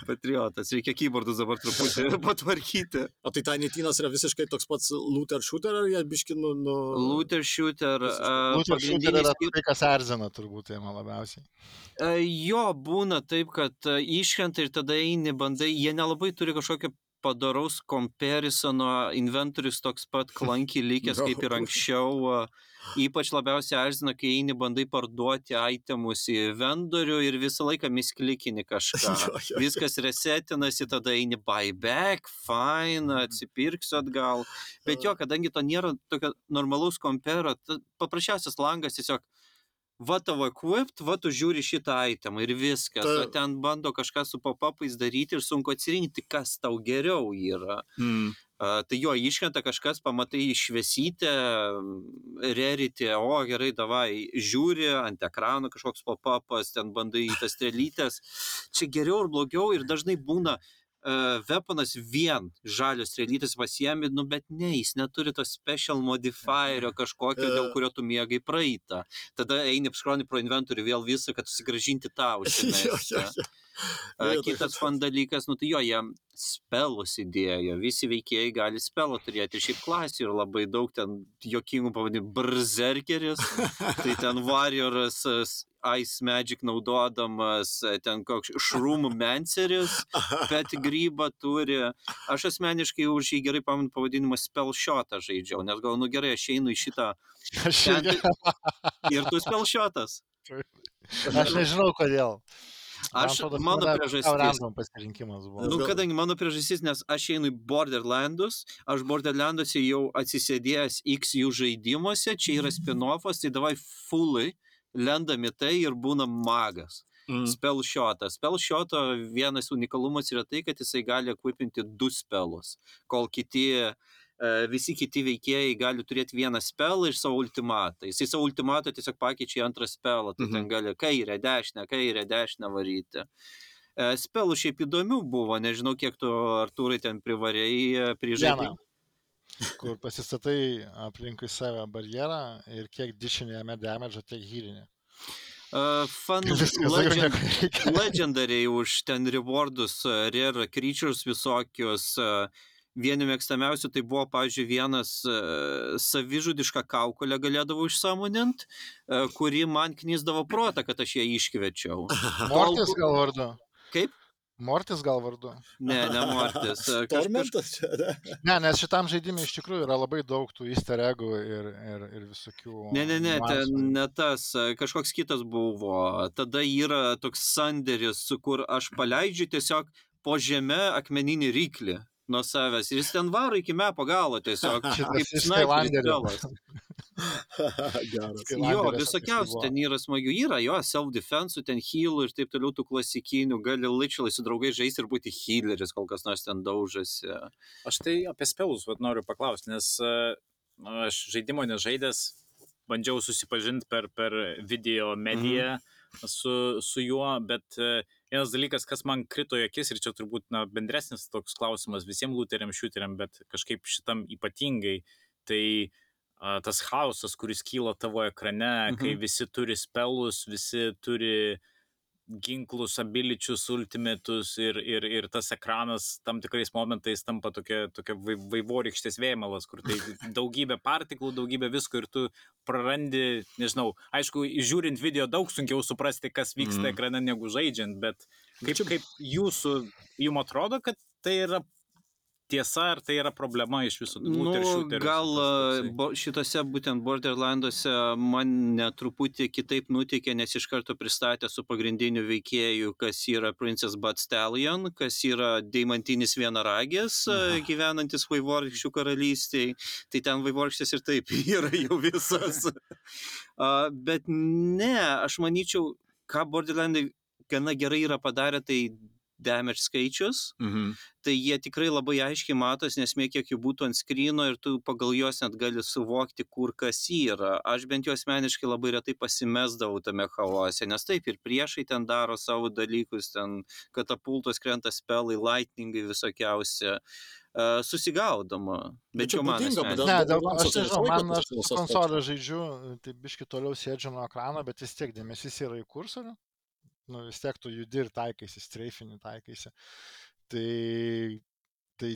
Patriotas, reikia keyboardus dabar truputį patvarkyti. O tai Tainitinas yra visiškai toks pats looter shooter, ar jie biškinu nu... Looter shooter. a, Lūtų šūter pagrindinis yra tai, kas erzina turbūt tai man labiausiai. E, Jo, būna taip, kad e, iškrenta ir tada eini, bandai, jie nelabai turi kažkokio padaraus komparisono, inventorius toks pat klankiai likęs kaip ir anksčiau. Ypač labiausiai erzina, kai eini, bandai parduoti itemus į vendorių ir visą laiką misklikini kažką. Viskas resetinasi, tada eini buyback, fine, atsipirksiu atgal. Bet jo, kadangi to nėra tokio normalaus kompero, paprasčiausias langas tiesiog va tavo equipped, va tu žiūri šitą itemą ir viskas. Ta- O ten bando kažką su pop-upais daryti ir sunku atsirinkti, kas tau geriau yra. Mm. A, tai jo, iškrenta kažkas, pamatai šviesytę, rerity, o gerai, davai, žiūri ant ekrano kažkoks pop-upas, ten bandai į tas strelytės. Čia geriau ir blogiau ir dažnai būna uh, weaponas vien žalios strėlytės pasiemi, nu bet ne, jis neturi to special modifierio kažkokio, dėl kurio tu mėgai praeitą. Tada eini apskroni pro inventorių vėl visą, kad susigražinti. A, Jo, Kitas fan dalykas, nu tai jo, jie spelus įdėjo, visi veikėjai gali spelą turėti ir šiaip klasių ir labai daug ten jokingų pavadinimų, berserkeris, tai ten warrioras, s- ice magic naudodamas, e, ten koks šrūmų menceris, bet grybą turi. Aš asmeniškai už jį gerai pamenu pavadinimą spell shotą žaidžiau, nes gal, nu gerai, aš einu į šitą ir tu spell shotas. aš nežinau kodėl. Aš, atrodo, mano tada priežastis. pasirinkimas buvo. Nu, kadangi mano priežastis, nes aš einu į Borderlandus, aš Borderlanduose jau atsisėdėjęs X jų žaidimuose, čia yra spin-offas, tai davai fully, lendam į tai ir būna magas. Mm. Spell shoto vienas unikalumas yra tai, kad jisai gali equipinti du spelus, kol kiti, e, visi kiti veikėjai gali turėti vieną spelą ir savo ultimatą. Jisai savo ultimatą tiesiog pakeičia į antrą spelą, tai Mhm. ten gali kairę, dešinę, kairę, dešinę varyti. E, Spelų šiaip įdomių buvo, nežinau, kiek tu, Artūrai, ten privarėjai. Vieną, kur pasistatai aplinkui save barjerą ir kiek dišinė jame damage, tiek hylinė. Uh, fun legend, legendariai už ten rewardus, uh, rare creatures visokius. Uh, vieni mėgstamiausių tai buvo, pavyzdžiui, vienas uh, savižudišką kaukolę galėdavau išsamonint, uh, kuri man knyzdavo protą, kad aš ją iškviečiau. Mortis gal vardu. Kaip? Mortis gal vardu. Ne, ne Mortis. Tormentas čia, ne? Ne, nes šitam žaidimui iš tikrųjų yra labai daug tų easter eggų ir, ir, ir visokių. Ne, ne, ne, ten ne tas, kažkoks kitas buvo. Tada yra toks sandėris, kur aš paleidžiu tiesiog po žemę akmeninį ryklį nuo savęs. Ir jis ten varo iki mepo galo tiesiog. Šitas Kaip snaiperis Jo, visokiausių ten yra smagių. Yra jo, self-defense, ten healų ir taip toliau tų klasikinių. Gali literally su draugais žaisti ir būti healeris, kol kas nors ten daužasi. Aš tai apie spelus vat, noriu paklausti, nes e, aš žaidimo nežaidęs, bandžiau susipažinti per, per video mediją mhm. su, su juo, bet e, vienas dalykas, kas man krito į akis ir čia turbūt na, bendresnis toks klausimas visiems lūteriam, šiuteriam, bet kažkaip šitam ypatingai, tai a, tas chaosas, kuris kyla tavo ekrane, mhm. kai visi turi spelus, visi turi ginklus, abiličius, ultimatus ir, ir, ir tas ekranas tam tikrais momentais tampa tokia, tokia vai- vaivorykštės vėmalas, kur tai daugybė partiklų, daugybė visko ir tu prarandi, nežinau, aišku, žiūrint video daug sunkiau suprasti, kas vyksta mm. ekrane negu žaidžiant, bet kaip, Čia- kaip jūsų, jums atrodo, kad tai yra tiesa, ar tai yra problema iš visų Nu, shooterių gal bo, šitose būtent Borderlanduose mane truputį kitaip nutikė, nes iš karto pristatė su pagrindiniu veikėju, kas yra Princess Bud Stallion, kas yra deimantinis vienaragis, a, Aha. gyvenantis vaivorykščių karalystiai. Tai ten vaivorykštės ir taip yra jau visas. Bet ne, aš manyčiau, ką Borderlandai gana gerai yra padarę, tai damage skaičius Mhm. tai jie tikrai labai aiškiai matos, nesmė kiek jų būtų ant skryno ir tu pagal juos net gali suvokti, kur kas yra. Aš bent jau asmeniškai labai retai pasimesdavau tame chaose, nes taip ir priešai ten daro savo dalykus, ten katapultos krenta spelai, lightningai visokiausi. Uh, susigaudama. Bet čia man Ne, dėl, Borderlands'as aš tai nežinau, man aš konsolę žaidžiu, tai biški toliau sėdžiu nuo ekrano, bet vis tiek dėmesys yra į kursorių. Nu, vis tiek tu judi ir taikaisi, streifini taikaisi. Tai, tai,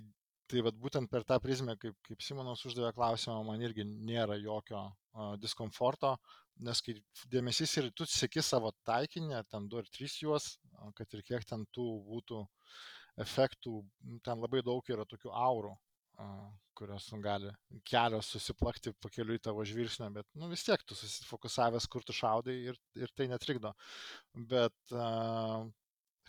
tai vat, būtent per tą prizmę, kaip, kaip Simonas uždavė klausimą, man irgi nėra jokio uh, diskomforto, nes kai dėmesys ir tu sėki savo taikinį, ar ten du ar trys juos, kad ir kiek ten tų būtų efektų, ten labai daug yra tokių aurų, kurios nu, gali kelios susiplakti pakeliui tavo žvilgsnio, bet nu, vis tiek tu susifokusavęs, kur tu šaudai ir, ir tai netrikdo. Bet uh,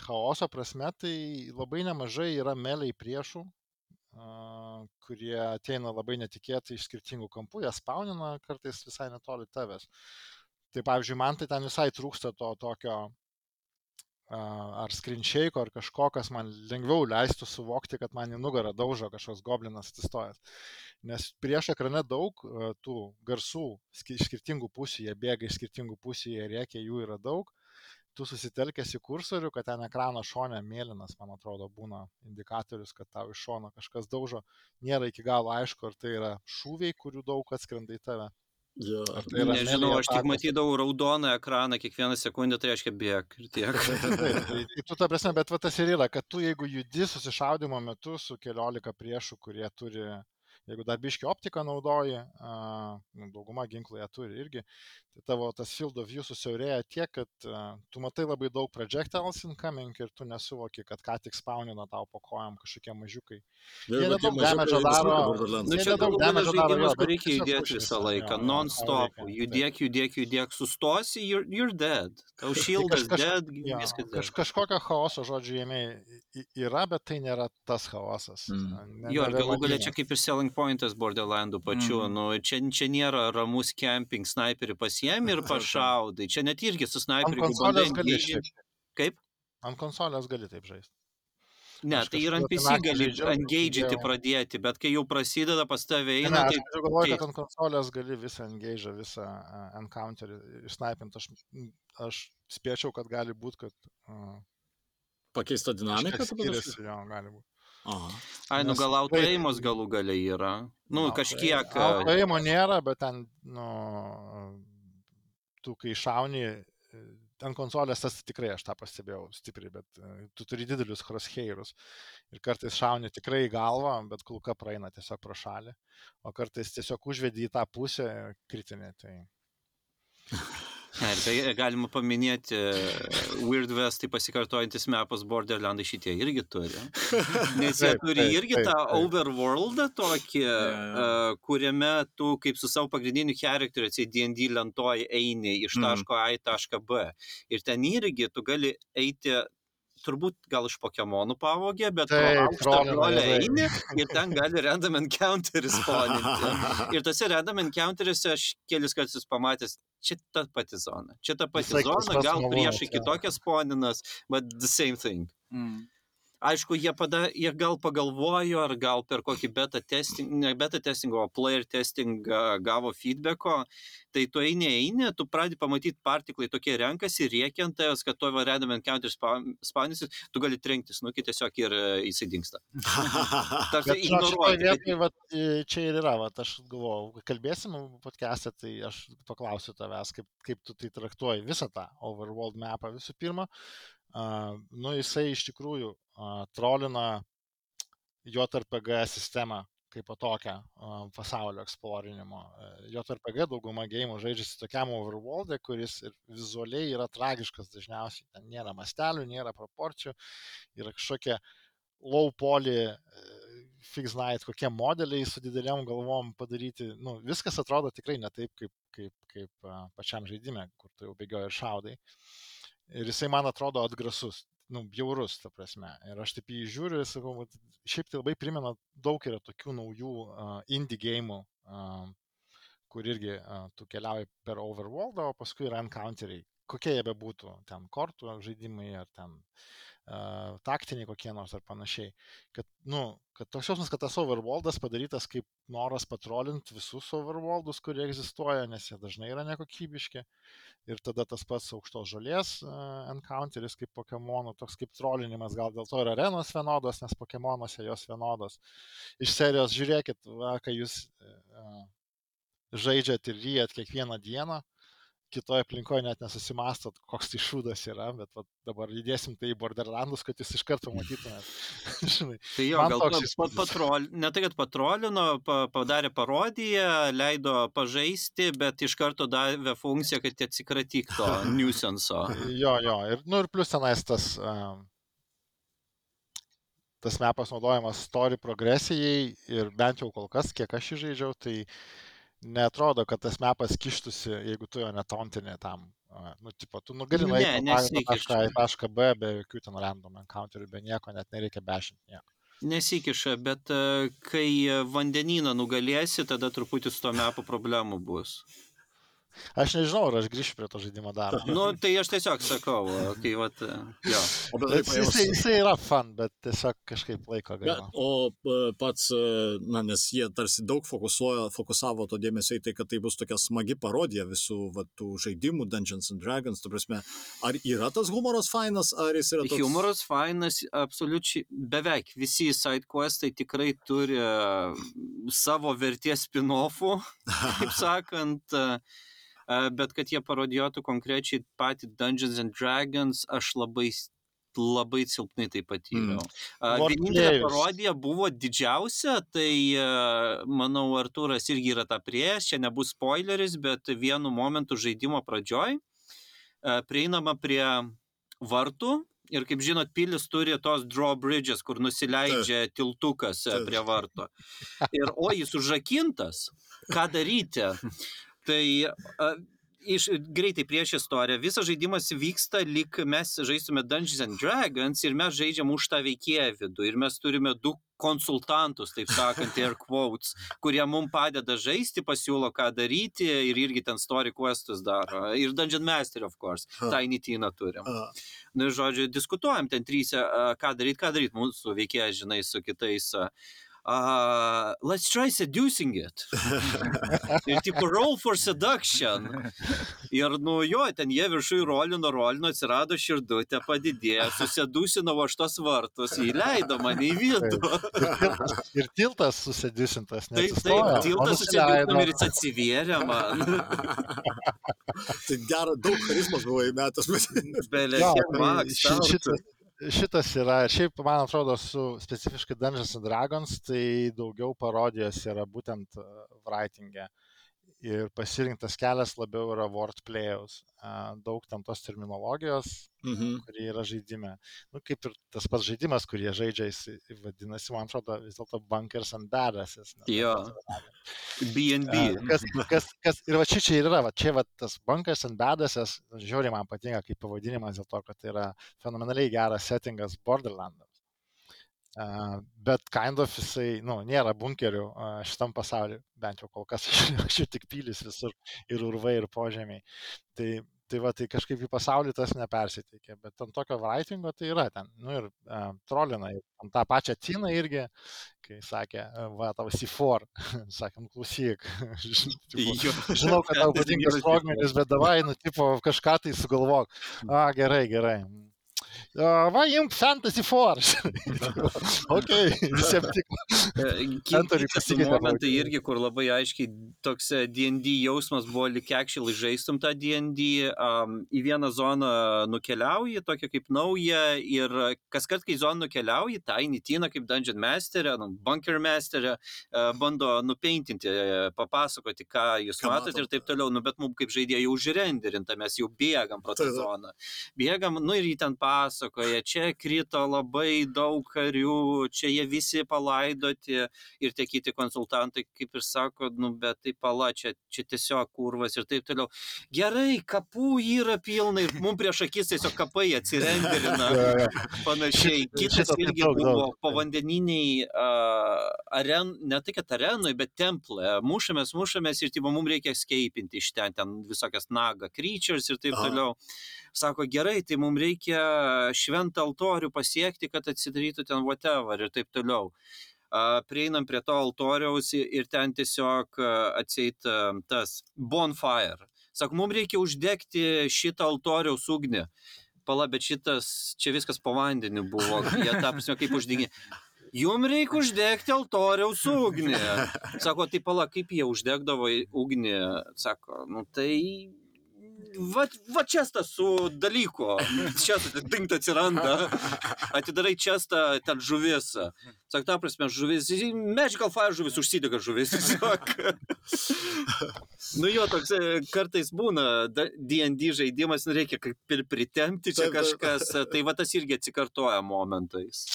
chaoso prasme tai labai nemažai yra meliai priešų, uh, kurie ateina labai netikėtai iš skirtingų kampų, jie spaunina kartais visai netoli tavęs. Tai pavyzdžiui, man tai ten visai trūksta to tokio ar skrinčiaiko, ar kažko, kas man lengviau leistų suvokti, kad man į nugarą daužo kažkoks goblinas atsistojęs. Nes prieš ekrane daug tų garsų iš skirtingų pusių, jie bėga iš skirtingų pusių, jie rėkia, jų yra daug. tu susitelkęs į kursorių, kad ten ekrano šone mėlynas, man atrodo, būna indikatorius, kad tau iš šono kažkas daužo, nėra iki galo aišku, ar tai yra šūviai, kurių daug atskrenda į tave. Jo. Ar tai yra Nežinau, aš tik matydavau raudoną ekraną kiekvieną sekundę, tai reiškia bėg ir tiek. Taip, tai, tai tu ta prasme, bet va tas ir yra, kad tu jeigu judi susišaudimo metu su keliolika priešų, kurie turi, jeigu dar biški optiką naudoji, a, nu, dauguma ginklų ją turi irgi, tai tavo tas field of view susiaurėja tiek, kad tu matai labai daug projectiles incoming ir tu nesuvoki, kad ką tik spaunina tau po kojam kažkokie mažiukai. Jie nedaug visą laiką daro. Nu, Jie čia nedaug damage'o daro, reikia judėti visą laiką, non-stop, judėk, judėk, judėk, sustosi, you're, you're dead. Tau šildas kaž- dead, Jo, viskas kaž, dead. kažkokio chaoso, žodžiu, jame yra, bet tai nėra tas chaosas. Mm. Ne- Jo, ir galų galia čia kaip ir selling pointas Borderlandų pačių, Mhm. nu, čia, čia nėra ramus camping, sniperį pasiemi ir pašaudai, čia net irgi su sniperiu, bandai. Kaip? Ant konsolės gali taip žaisti. Ne, Aš tai ir ant PC gali engage'inti pradėti, bet kai jau prasideda pas tave Ne, eina, ne, tai aš keista. kad ant konsolės gali visą engage, visą uh, encounterį išsnaipinti. Aš, aš spėčiau, kad gali būti, kad uh, Pakeista dinamika. panašu? skiriasi, jo, gali būti. Aha. ai, nu gal autoėjimas galų galia yra. Nu, kažkiek. e, Autoėjimo nėra, bet ten, nu, tu kai šauni, e, ant konsolės tas tikrai aš tą pastebėjau stipriai, bet e, tu turi didelius crosshairus ir kartais šauni tikrai į galvą, bet kulka praeina tiesiog pro šalį, o kartais tiesiog užvedi į tą pusę kritinę. Tai... Ne, ir tai galima paminėti e, Weird West, tai pasikartojantis mepas Borderlandai šitie irgi turi. Nes jie Taip, turi taip, irgi taip, tą overworldą tokį, e, kuriame tu kaip su savo pagrindiniu charakteriu D&D lentoj eini iš Mhm. taško A į tašką B. Ir ten irgi tu gali eiti turbūt gal iš Pokemonų pavogė, bet pro Taip, aukštą brolę juodai. eini ir ten gali random encounterį spawninti. Ir tose random encounteriuose aš kelis kartus pamatęs, čia ta pati zona. Čia ta pati Visai zona, gal priešai kitokias spawninas, but the same thing. Mm. Aišku, jie, pada, jie gal pagalvojo, ar gal per kokį beta testing, ne beta testing, o player testing gavo feedbacko, tai tu eini, eini, tu pradedi pamatyti partiklai tokie renkasi, riekiant kad to random encounter spawnysis, tu gali trenktis, nu, kai tiesiog ir e, jisai dinksta. Tarsi vat, e, čia ir yra, vat, aš galvoju, kalbėsim podcast'e, tai aš paklausiu tavęs, kaip, kaip tu tai traktuoji visą tą overworld mapą visų pirma. Uh, nu, jisai iš tikrųjų trolina JRPG sistemą kaip po tokią pasaulio eksplorinimo. Uh, JRPG dauguma gėjimų žaidžiasi tokiam overworld'e, kuris ir vizualiai yra tragiškas dažniausiai. Ten nėra mastelių, nėra proporcijų, yra kažkokie low poly, fix night, kokie modeliai su dideliam galvom padaryti. Nu, viskas atrodo tikrai ne taip, kaip, kaip, kaip pačiam žaidime, kur tu jau bėgioji ir šaudai. Ir jisai man atrodo atgrasus, nu, bjaurus, ta prasme. Ir aš taip jį žiūriu ir sakau, vat, šiaip tai labai primena, daug yra tokių naujų uh, indie gėjimų, uh, kur irgi uh, tu keliauji per overworld, o paskui yra encounteriai. Kokie jie bebūtų, ten kortų žaidimai ar ten uh, taktiniai kokie nors ar panašiai. Kad, nu, kad toks jausmas, kad tas overworldas padarytas kaip noras patrolinti visus overworldus, kurie egzistuoja, nes jie dažnai yra nekokybiški. Ir tada tas pats aukštos žolės uh, encounteris kaip Pokemonų, toks kaip trolinimas, gal dėl to ir arenos vienodos, nes Pokemonuose jos vienodos. Iš serijos žiūrėkit, va, kai jūs uh, žaidžiat ir ryjat kiekvieną dieną, kitoje aplinkoje net nesusimastot, koks tai šūdas yra, bet va, dabar įdėsim tai į Borderlandus, kad jūs iš karto matytumėt. Tai jo, Man gal toks pa, pa, įspūdis. patrol, ne tai, kad patrolino, pa, padarė parodiją, leido pažaisti, bet iš karto davė funkciją, kad atsikratyk to nuisanso. jo, jo, ir, nu, ir plus tenais tas, um, tas mepas naudojamas story progresijai ir bent jau kol kas, kiek aš jį žaidžiau, tai netrodo, kad tas mepas kištusi, jeigu tu jo netontinė tam. Nu, tipo, tu nu, gali Ne, nueiti nuo nesikiša. A į tašką B be jokių ten random encounterių, be nieko, net nereikia bešinti nieko. Nesikiša, bet e, kai vandenyną nugalėsi, tada truputį su to mepu problemų bus. Aš nežinau, ar aš grįšiu prie to žaidimo dar. Nu, tai aš tiesiog sakau, kai vat, jo. O bendrai Bet paėmus- jisai, jisai yra fan, bet tiesiog kažkaip laiko Bet, gaila. o e, pats, e, na, nes jie tarsi daug fokusuoja, fokusavo to dėmesio į tai, kad tai bus tokia smagi parodija visų va, tų žaidimų Dungeons and Dragons. Tu prasme, ar yra tas humoras fainas, ar jis yra toks... Humoras fainas, absoliučiai beveik visi sidequestai tikrai turi e, savo vertės spin-offų, kaip sakant. Bet kad jie parodijuotų konkrečiai patį Dungeons and Dragons, aš labai labai silpnai tai patyriau. Mm. Vienintelė parodija buvo didžiausia, tai manau, Arturas irgi yra tą prieš, čia nebus spoileris, bet vienu momentu žaidimo pradžioj prieinama prie vartų ir kaip žinot, pilis turi tos drawbridges, kur nusileidžia tiltukas e, Taip. prie varto. Ir o jis užrakintas, ką daryti? Tai a, iš, greitai prieš istoriją. Visas žaidimas vyksta, lyg mes žaistume Dungeons and Dragons ir mes žaidžiam už tą veikėją vidų. Ir mes turime du konsultantus, taip sakant, air quotes, kurie mums padeda žaisti, pasiūlo, ką daryti ir irgi ten story questus daro. Ir Dungeon Master, of course. Tiny Tina turim. A, Nu, žodžiu, diskutuojam ten trysia, a, ką daryti, ką daryti mūsų veikėjas, žinai, su kitais. a, Uh, let's try seducing it. ir tipo roll for seduction. Ir nu jo, ten jie viršui rolino, rolino, atsirado širdutė, padidėjo, susedusino aš tos vartus, įleido mane į vidų. Ir tiltas susidisintas, Taip, taip, tiltas susedusino ir jis atsivėrė man. tai gera, daug charizmos buvo įmetas, bet Belė, kiek tai tau šitas, yra, šiaip man atrodo, su specifiškai Dungeons and Dragons, tai daugiau parodijos yra būtent uh, writingė. Ir pasirinktas kelias labiau yra wordplayaus. Daug tam tos terminologijos, mhm. kurie yra žaidime. Nu, kaip ir tas pats žaidimas, kurį jie žaidžia, jis vadinasi, man atrodo, vis dėlto Bunkers and nes Jo. BNB. Kas, kas, kas, ir va čia čia ir yra, va čia va tas Bunkers and Badasses, žiauriai man patinka kaip pavadinimas dėl to, kad tai yra fenomenaliai geras settingas Borderlandams. Uh, bet kind of jisai, nu, nėra bunkerių uh, šitam pasauliu, bent jau kol kas aš, jau tik pylis visur ir urvai ir požemiai. Tai, tai va, tai kažkaip į pasaulį tas nepersiteikė, bet ant tokio writingo tai yra ten, nu ir uh, trolina, ant tą pačią Tiną irgi, kai sakė, uh, va, tau C4, sakė, nu klausyk, žinau, kad tau patinka sprogmenis, bet davai, nu, tipo, kažką tai sugalvok. A, gerai, gerai. Va, imk Fantasy Force. ok, visiems tik. Kiti momentai irgi, kur labai aiškiai toks D&D jausmas buvo, lik actually žaistum tą D&D, um, į vieną zoną nukeliauji, tokia kaip nauja, ir kas kart, kai zoną nukeliauji, Tiny Tina kaip Dungeon Masterė, nu, Bunker Masterė, uh, bando nupeintinti, papasakoti, ką jūs Ką matom. ir taip toliau, nu, bet mums kaip žaidėjai jau užrenderinta, mes jau bėgam pro tą zoną. Bėgam, nu ir jį ten pasakoja, čia krito labai daug karių, čia jie visi palaidoti ir tie kiti konsultantai kaip ir sako, nu bet tai pala, čia, čia tiesiog kurvas ir taip toliau. Gerai, kapų yra pilna ir mums prieš akis tiesiog kapai atsirenderina. Panašiai. Kitas irgi buvo povandeniniai uh, aren, ne tai kad arenui, bet templė. Mušamės, mušamės ir tipo, mums reikia skeipinti iš ten, ten visokias naga creatures ir taip Aha. Sako, gerai, tai mums reikia šventą altorių pasiekti, kad atsidarytų ten whatever ir taip toliau. Prieinam prie to altoriaus ir ten tiesiog atseit tas bonfire. Sako, mums reikia uždegti šitą altoriaus ugnį. Pala, bet šitas, čia viskas po vandeniu buvo, jie tą prasme kaip uždegė. Jums reikia uždegti altoriaus ugnį. Sako, tai pala, kaip jie uždegdavo ugnį. Sako, nu tai... Va, va čestą su dalyku. Čia dingt atsiranda. Atidarai čestą, ten žuvis. Sako, ta prasme, žuvis. Magical Fire žuvis užsidega žuvis. Nu jo, toks kartais būna D&D žaidimas, reikia kaip ir pritempti čia kažkas. Tai va tas irgi atsikartoja momentais.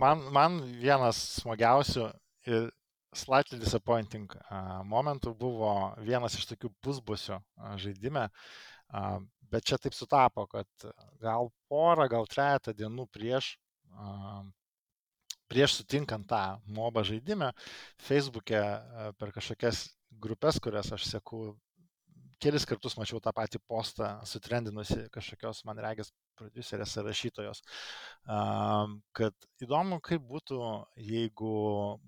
Man, man vienas smagiausių ir slightly disappointing momentų buvo vienas iš tokių pusbusių žaidime, a, bet čia taip sutapo, kad gal porą, gal trejata dienų prieš, prieš sutinkant tą mobą žaidimą, Facebook'e per kažkokias grupės, kurias aš seku kelis kartus mačiau tą patį postą sutrendinusi kažkokios, man regis, producerės ar rašytojos, kad įdomu, kaip būtų, jeigu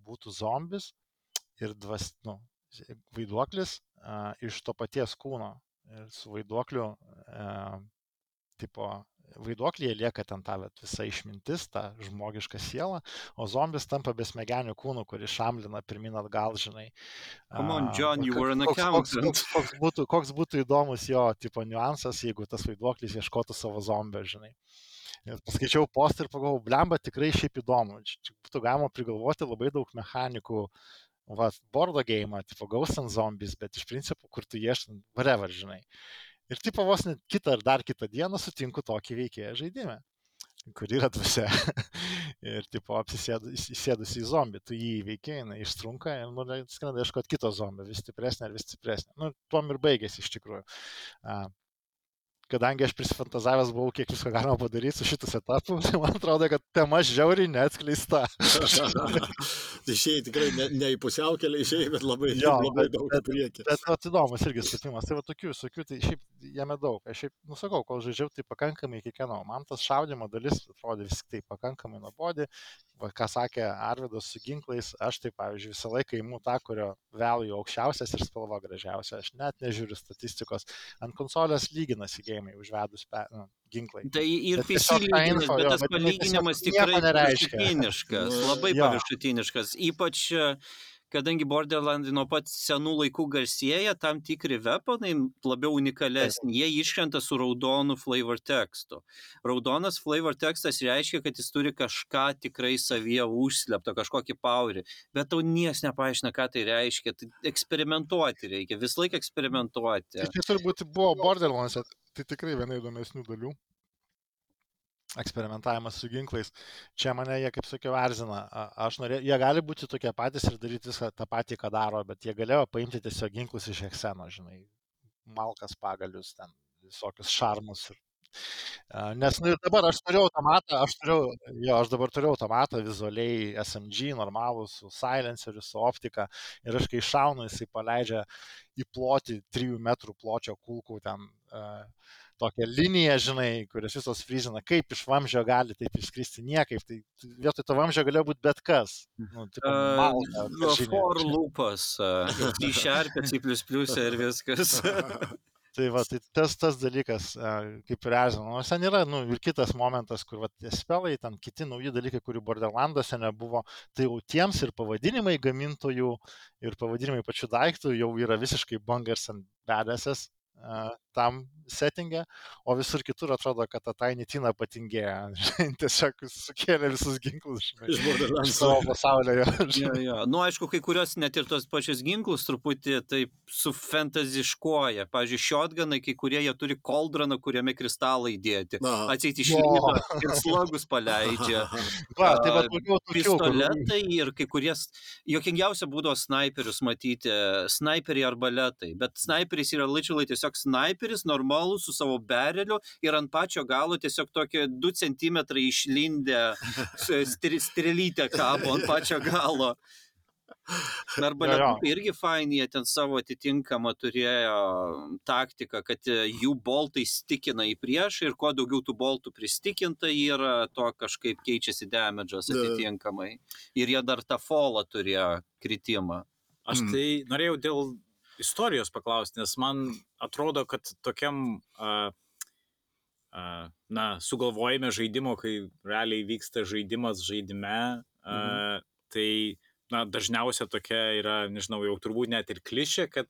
būtų zombis ir dvas, nu, vaiduoklis iš to paties kūno. Su vaiduokliu, uh, tipo, vaiduoklyje lieka ten ta vat, visa išmintis, ta žmogiška siela, o zombis tampa besmegenių kūnų, kuris šamlina pirmin atgal, žinai. Come on, John, you koks- were an koks- koks- accountant. Koks, koks, būtų, koks būtų įdomus jo tipo niuansas, jeigu tas vaiduoklis ieškotų savo zombio, žinai. Ir paskaičiau postą ir pagalvojau, blemba, tikrai šiaip įdomu. Čia būtų galima prigalvoti labai daug mechanikų, va, bordo game, tipo Ghost and Zombies, bet iš principo, kur tu ieškai, whatever, žinai. Ir tipo vos net kitą ar dar kitą dieną sutinku tokį veikėją žaidimą, kur yra dvasia. ir tipo apsisėdus įsėdus į zombį, tu jį įveikiai, jinai ištrunka ir nu, skrenda ieškoti kito zombio, vis stipresnė ir vis stipresnė. Nu, tuom ir baigėsi iš tikrųjų. A, kadangi aš prisifantazavęs buvau, kiek visko galima padaryti su šitas etapu, tai man atrodo, kad tema žiauriai neatskleista. tai išėjai tikrai ne, ne į pusiaukelį, išėjai, bet labai, Jo, labai bet- daug bet- priekį. Bet vat, įdomus irgi sutapimas. Tai va tokių visokių, tai šiaip jame daug. Aš šiaip, nusakau, kol žaidžiau, tai pakankamai kiekvieno. Man tas šaudimo dalis atrodė vis tik tai pakankamai nuobodi. Va, ką sakė Arvidas su ginklais, aš tai, pavyzdžiui, visą laiką įimu tą, kurio value aukščiausias ir spalva gražiausia. Aš net nežiūriu statistikos. Ant konsolės lyginasi gėjimai užvedus pe, nu, ginklai. Tai ir info, bet tas bet palyginimas tikrai paviršutiniškas, Nu, labai jo. paviršutiniškas. Ypač, e, kadangi Borderlandai nuo pat senų laikų garsėja, tam tikri weaponai labiau unikalesni, jie iškrenta su raudonu flavor tekstu. Raudonas flavor tekstas reiškia, kad jis turi kažką tikrai savyje užslepto, kažkokį powerį, bet tau niekas nepaaiškina, ką tai reiškia. Tai eksperimentuoti reikia, vis laik eksperimentuoti. Tai turbūt buvo Borderlands, tai tikrai viena įdomesnių dalių. Eksperimentavimas su ginklais. Čia mane jie, kaip sakiau, erzina. Aš norėjau, jie gali būti tokie patys ir daryti viską tą patį, ką daro, bet jie galėjo paimti tiesiog ginklus iš Hekseno, žinai, malkas pagalius, ten visokius šarmus. Ir... Nes nu, dabar aš turiu automatą, aš turiu, jo, aš dabar turiu automatą vizualiai SMG normalų su silenceriu, su optika ir aš kai šaunu, jisai paleidžia į plotį 3 metrų pločio kulkų ten uh, tokią liniją, žinai, kurios visos frizina, kaip iš vamžio gali taip išskristi niekaip, tai vietoj to vamžio galėjo būti bet kas. Nu, tipo, malka, karžinė. For lūpas, C Sharp, C ir viskas. Tai va, tai tas, tas dalykas, kaip ir erzina. Nors ten yra, nu, ir kitas momentas, kur, va, spelai, ten kiti nauji dalykai, kurių Borderlanduose nebuvo, tai jau tiems ir pavadinimai gamintojų, ir pavadinimai pačių daiktų jau yra visiškai bangers ant bedasės tam settingė, o visur kitur atrodo, kad ta Tiny Tina patingėja. Tiesiog sukėlė visus ginklus, žinai, Iš Borderlands. savo pasaulio. jo, Jo, žinai. jo. Nu, aišku, kai kurios net ir tos pačios ginklus truputį taip sufantaziškuoja. Pavyzdžiui, shotgunai, kai kurie jie turi koldroną, kuriame kristalai dėti. Atseit iš Jo. ryto ir slogus paleidžia. Va, tai va, tokių, kur- Pistoletai ir kai kurie, jokingiausia būdavo snaiperius matyti, snaiperiai arba letai, bet snaiperis yra literally tiesiog snaiperis, normalus su savo bereliu ir ant pačio galo tiesiog tokie 2 cm išlindę strelytė kabo ant pačio galo. Arba jo. letukai irgi faini, jie ten savo atitinkamą turėjo taktiką, kad e, jų boltai stikina į priešą ir kuo daugiau tų boltų pristikinta yra, to kažkaip keičiasi damage'as Da. atitinkamai. Ir jie dar tą folą turėjo kritimą. Aš Mm. tai norėjau dėl istorijos paklausti, nes man atrodo, kad tokiam, a, a, na, sugalvojime žaidimo, kai realiai vyksta žaidimas žaidime, a, Mhm. tai, na, dažniausia tokia yra, nežinau, jau turbūt net ir klišė, kad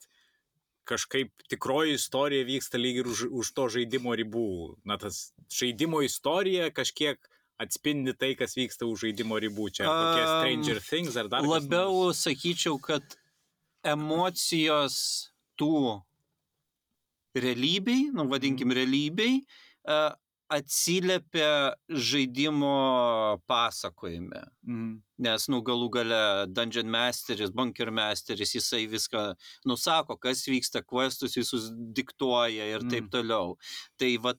kažkaip tikroji istorija vyksta lyg ir už, už to žaidimo ribų. Na, tas žaidimo istorija kažkiek atspindi tai, kas vyksta už žaidimo ribų. Čia ar kokie Stranger Things ar dar kas Labiau sakyčiau, kad emocijos tų realybei, nu vadinkim realybei, e, atsiliepia žaidimo pasakojime. Mhm. Nes, nu, galų gale Dungeon Masteris, Bunker Masteris, jisai viską nusako, kas vyksta, questus visus diktuoja ir taip Mm. toliau. Tai va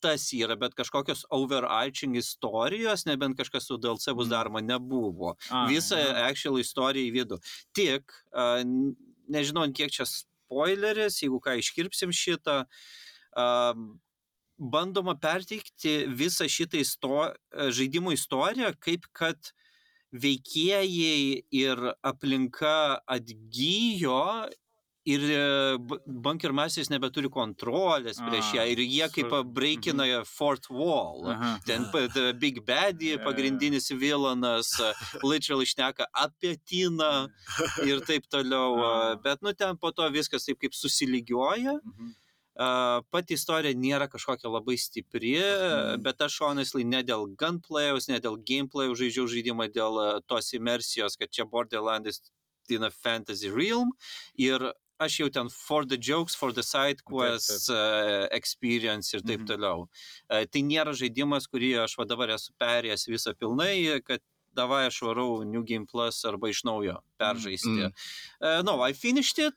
tas yra, bet kažkokios overarching istorijos, nebent kažkas su DLC bus Mm. daroma, nebuvo. A, Visą aha. actual istoriją į vidų. Tik, n- nežinau, kiek čia spoileris, jeigu ką iškirpsim šitą. Um, bandoma perteikti visą šitą isto, žaidimų istoriją, kaip kad veikėjai ir aplinka atgyjo ir Bunker Masters nebeturi kontrolės prieš ją ir jie kaip breikina Fort Wall. Aha. Ten Big Baddy, pagrindinis vilanas, literal išneka apie Tiną ir taip toliau. Ah. Bet, nu, ten po to viskas taip kaip susilygioja. Mhm. Uh, pati istorija nėra kažkokia labai stipri, Mhm. bet aš honestly ne dėl gunplayaus, ne dėl gameplayaus žaidžiau žaidimą, dėl tos imersijos, kad čia Borderlands in a fantasy realm ir aš jau ten for the jokes, for the side quests uh, experience ir taip Mhm. toliau. Uh, tai nėra žaidimas, kurį aš va dabar esu perėjęs visą pilnai, kad davai aš varau New Game Plus arba iš naujo peržaisti. Mm. Uh, no, I finished it,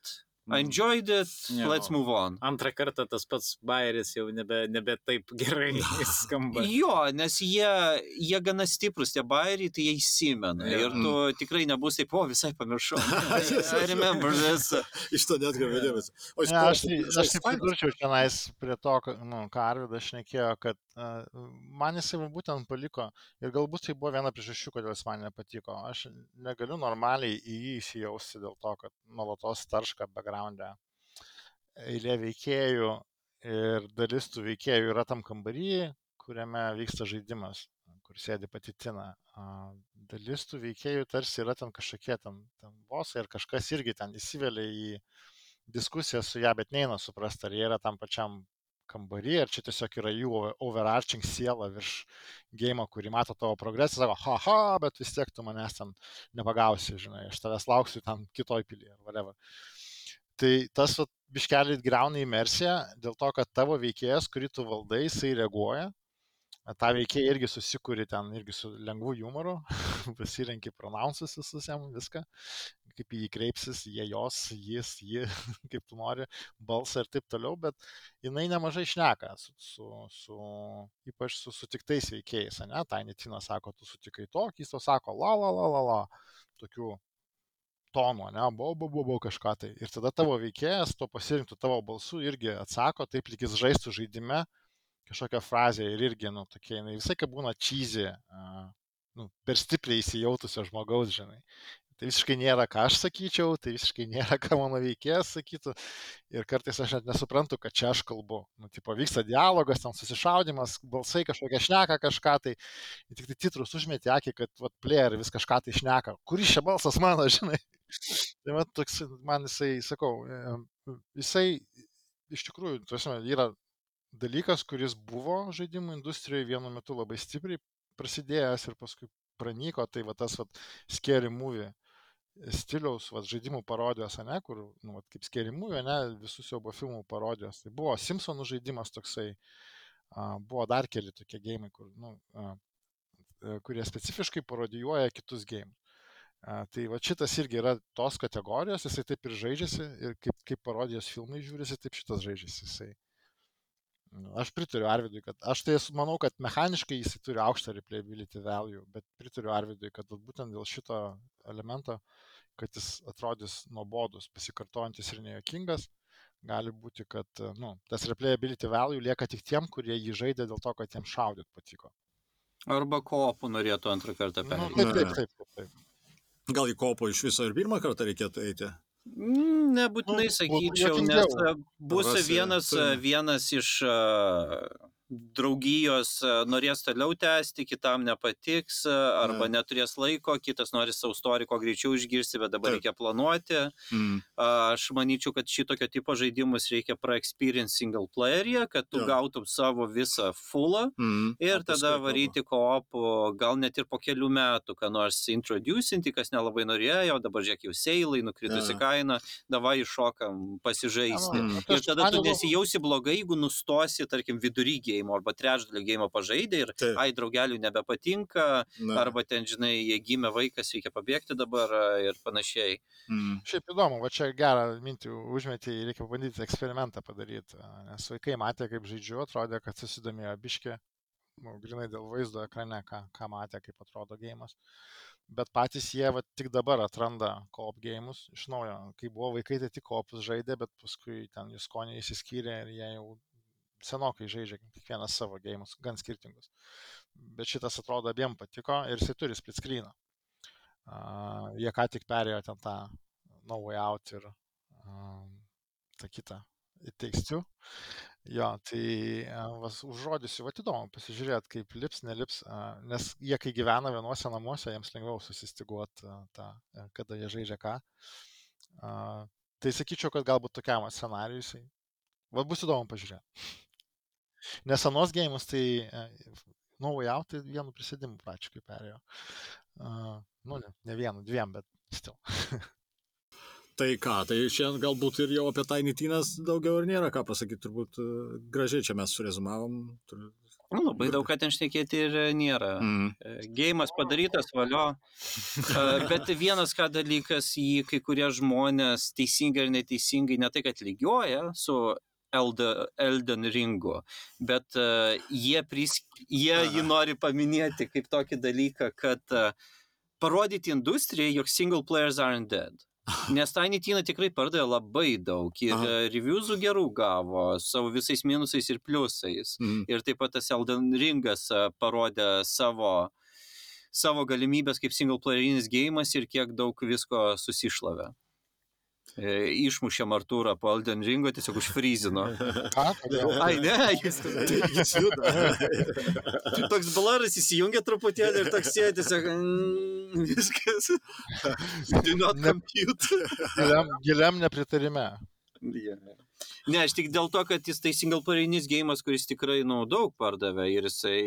I enjoyed it, Jo. let's move on. Antrą kartą tas pats bairis jau nebe, nebe taip gerai skamba. Jo, nes jie, jie gana stiprus, tie bairiai, tai jie įsimena. Jo. Ir tu tikrai nebus taip, o visai pamiršau. I remember this. Iš to net gavau dėmesį. Ko? aš tai, aš tai pridurčiau čionais prie to, ką, nu, ką Arvidas šnekėjo, kad uh, man jisai būtent paliko ir galbūt tai buvo viena priežasčių, kodėl jis man nepatiko. Aš negaliu normaliai į jį įsijausti dėl to, kad nuolatos tarška background'e eilė veikėjų ir dalis tų veikėjų yra tam kambarį, kuriame vyksta žaidimas, kur sėdi pati Tina. Dalis tų veikėjų tarsi yra ten kažkokie ten, ten bosai ir kažkas irgi ten įsivelia į diskusiją su ją, bet neina suprasti, ar jie yra tam pačiam kambarį, ar čia tiesiog yra jų over- overarching siela virš gėjimo, kurį mato tavo progresą, sako, haha, bet vis tiek tu manęs ten nepagausi, žinai, aš tavęs lauksiu tam kitoj pilyje, whatever. Tai tas vat, biškelį greuna imersiją dėl to, kad tavo veikėjas, kurį tu valdai, jisai reaguoja. Ta veikėja irgi susikūri ten, irgi su lengvu humoru, pasirenki pronouncus visus jam, viską, kaip jį kreipsis, jie jos, jis, ji, kaip tu nori, balsą ir taip toliau, bet jinai nemažai šneka su, su, su ypač su sutiktais veikėjais, ne? Tainitina sako, tu sutikai tokį, jis to sako, la, la, la, la, la, tokių tonų, ne, buvo, buvo, buvo kažką tai. Ir tada tavo veikėjas to pasirinktų tavo balsu irgi atsako, taip lyg jis žaistų žaidime kažkokią frazę ir irgi, nu, tokie, jinai visai kaip būna čyzi, nu, per stipriai įsijautusio žmogaus, žinai. Tai visiškai nėra, ką aš sakyčiau, tai visiškai nėra, ką mano veikėjas sakytų. Ir kartais aš net nesuprantu, kad čia aš kalbu. Nu, tipo, vyksta dialogas, ten susišaudimas, balsai kažkokia šneka kažką, tai tik tai titrus užmeti akį, kad, vat, player vis kažką tai šneka. Kuris čia balsas mano, žinai. Tai man toks, man jisai, sakau, jisai iš tikrųjų, prasme, yra dalykas, kuris buvo žaidimų industrijoje vienu metu labai stipriai prasidėjęs ir paskui pranyko, tai va tas va scary movie stiliaus va, žaidimų parodijos, ne, kur, nu, va, kaip scary movie, ne, visus siaubo filmų parodijos. Tai buvo Simpsonų žaidimas toksai, a, buvo dar keli tokie gėjimai, kur, nu, a, kurie specifiškai parodijuoja kitus gėjimus. A, tai va šitas irgi yra tos kategorijos, jisai taip ir žaidžiasi ir kaip, kaip parodijos filmai žiūrisi, taip šitas žaidžiasi. Jisai. Nu, Aš pritariu Arvidui, kad aš tai manau, kad mechaniškai jisai turi aukštą replayability value, bet pritariu Arvidui, kad būtent dėl šito elemento, kad jis atrodys nuobodus, pasikartojantis ir nejokingas, gali būti, kad nu, tas replayability value lieka tik tiem, kurie jį žaidė dėl to, kad jiems šaudyt patiko. Arba kopų norėtų antrą kartą Nu, perėti. taip, taip, taip, taip, taip. Gal į kopo iš viso ir pirmą kartą reikėtų eiti? Mm, Nebūtinai Nu, sakyčiau, nes e, bus vienas, e, vienas iš e, draugijos e, norės toliau tęsti, kitam nepatiks, e, arba Ne. neturės laiko, kitas nori savo istoriją kuo greičiau išgirsti, bet dabar Taip. reikia planuoti. Mm. Aš manyčiau, kad šitokio tipo žaidimus reikia praexperience single player'e, kad tu Jo. gautum savo visą fullą Mm. ir O tada varyti koopų, gal net ir po kelių metų, ką nors introducinti, kas nelabai norėjo, dabar žiūrėk jau seilai, nukritusi Jo. kaina, davai iššokam pasižaisti. Mm. Nu, tai Ir tada man tu nesijausi blogai, jeigu nustosi, tarkim, vidury gėjimo arba trečdalio gėjimo pažaidė ir, Taip. ai, draugelių nebepatinka, Na. arba ten, žinai, jie gimė vaikas, reikia pabėgti dabar ir panašiai. Mm. Šiaip įdomu, va čia gerą mintį užmetį, reikia bandyti eksperimentą padaryti, nes vaikai matė, kaip žaidžiu, atrodė, kad susidomėjo biški, nu, grinai dėl vaizdo ekrane, ką, ką matė, kaip atrodo gėjimas. Bet patys jie va, tik dabar atranda koop gėjimus iš naujo. Kai buvo vaikai, tai tik koopus žaidė, bet paskui ten jų skoniai įsiskyrė ir jie jau senokai žaidžia kiekvienas savo gėjimus, gan skirtingus. Bet šitas atrodo abiem patiko ir jisai turi split screeną. Uh, jie ką tik perėjo ten tą No Way Out ir uh, tą kitą It Takes Two. Jo, tai vas, užrodysiu, va įdomu pasižiūrėti, kaip lips, nelips, nes jie kai gyvena vienuose namuose, jiems lengviau susistiguoti tą, kada jie žaidžia ką. Tai sakyčiau, kad galbūt tokiam scenarijui jisai. Va bus įdomu pažiūrėti. Nes anos gėjimus tai uh, No Way Out tai vienu prisėdimu pračiukai perėjo. Uh, nu, ne, ne vienu, dviem, bet still. Tai ką, tai šiandien galbūt ir jau apie Tiny Tinas daugiau ir nėra ką pasakyti, turbūt e, gražiai čia mes surezumavom. Tur... Nu, labai daug ką ten šnekėti ir nėra. Mm. Gėjimas padarytas, valio. E, Bet vienas ką dalykas, jį kai kurie žmonės teisingai ir neteisingai ne tai, kad lygioja su Elden Ringu, bet uh, jie, pris, jie jį nori paminėti kaip tokį dalyką, kad uh, parodyti industrijai, jog single players aren't dead. Nes Tiny Tina tikrai pardavė labai daug ir Aha. reviewsų gerų gavo, savo visais minusais ir pliusais. Mm. Ir taip pat tas Elden Ringas parodė savo, savo galimybės kaip single playerinis gėjimas ir kiek daug visko susišlavė. E, Išmušė Artūrą po Elden Ringo, tiesiog užfryzino. Kodėl? Ai, ne, jis, Jis juda. toks balaras įsijungia truputėlį ir toks sėdi, tiesiog mm, viskas. Do not Ne- compute. Giliam, giliam nepritarime. Yeah. Ne, aš tik dėl to, kad jis tai single playerinis gėjimas, kuris tikrai, nu, daug pardavė ir jisai...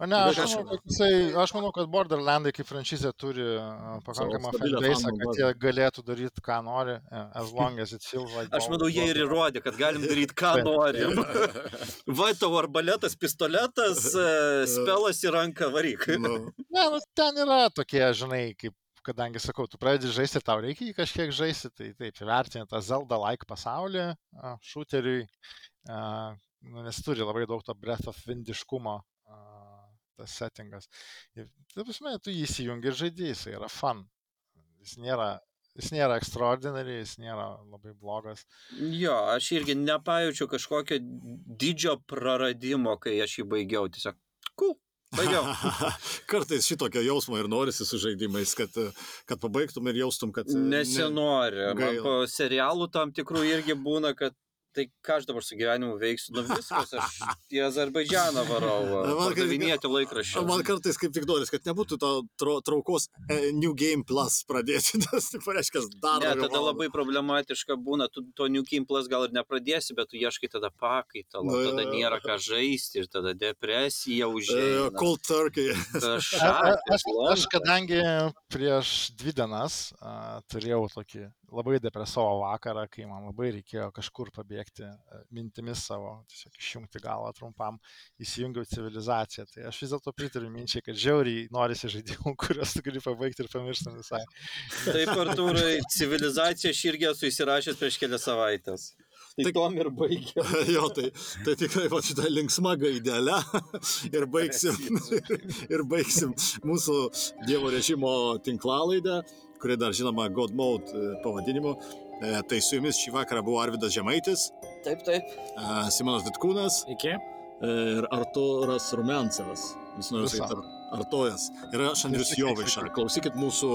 Ne, aš aš- manau, kad, jisai, aš manau, kad Borderlandai kaip franšizė turi a, pakankamą fanbase, kad jie galėtų daryti, ką nori, a, as long as it feels like Aš manau, jie ir įrodė, kad galim daryti, ką norim. Va, tavo arbaletas, pistoletas, e, spelas į ranką, varyk. Nu, Ne, nu, ten yra tokie, žinai, kaip, kadangi sakau, tu pradedi žaisti ir tau reikia jį kažkiek žaisti, tai taip, įvertinti tą Zelda-like pasaulį šūteriui, a, nu, nes turi labai daug to breath of windiškumo tas settingas. Ir, tai prasme, tu jį įsijungi ir žaidži, jis yra fun. Jis nėra, jis nėra extraordinary, jis nėra labai blogas. Jo, aš irgi nepajaučiu kažkokio didžio praradimo, kai aš jį baigiau. Tiesiog, cool, baigiau. Kartais šitokio jausmo ir norisi su žaidimais, kad, kad pabaigtum ir jaustum, kad... ne- Nesinori. Man gaila. po serialų tam tikrų irgi būna, kad tai ką aš dabar su gyvenimu veiksiu, nu viskas, aš į Azerbaidžianą varau, pardavinėti laikraščių. Man kartais kaip tik noris, kad nebūtų to tro, traukos e, New Game Plus pradėti, nes tai pareiškia dar Ne, tada labai problematiška būna, tu to New Game Plus gal ir nepradėsi, bet tu ieškai tada pakaitalo, Na, tada nėra ką žaisti ir tada depresija E, užėja. Cold Turkey. A- a- Šakės, Aš, aš kadangi prieš dvi dienas a, turėjau tokį labai depresuotą vakarą, kai man labai reikėjo kažkur pabėgti a, mintimis savo, tiesiog išjungti galvą trumpam, įsijungiau civilizaciją. Tai aš vis dėlto pritariu minčiai, kad žiauriai norisi žaidimų, kuriuos tu gali pabaigti ir pamiršti visai. Taip, Artūrai, civilizacija aš irgi esu įsirašęs prieš kelias savaitės. Tai Tai- tom ir baigiau. jo, tai, tai tikrai va šitą linksmą gaidelę ir baigsim, ir baigsim mūsų Dievo režimo tinklalaidę, kuri dar žinoma God Mode e, pavadinimu. E, Tai su jumis šį vakarą buvo Arvidas Žemaitis, Taip, taip. e, Simonas Ditkūnas Iki. ir Arturas Rumencevas. Vis noriu sakyti, Ar- Artojas. Ir aš Andrius Jovaiša. Klausykit mūsų,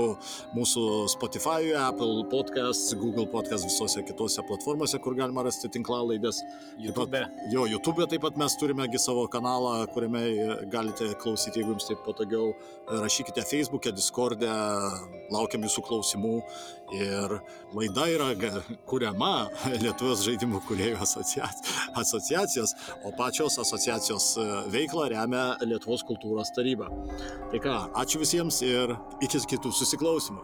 mūsų Spotify, Apple Podcasts, Google Podcasts visose kitose platformose, kur galima rasti tinklalaidės. YouTube. Jo, YouTube taip pat mes turime gi savo kanalą, kuriame galite klausyti, jeigu jums taip patogiau. Rašykite Facebook'e, Discord'e, laukiam jūsų klausimų. Ir laida yra kuriama Lietuvos žaidimų kuriejų asociac- asociacijos, o pačios asociacijos e, veiklą remia Lietuvos kultūros taryba. Tai ką, ačiū visiems ir iki kitų susiklausimų.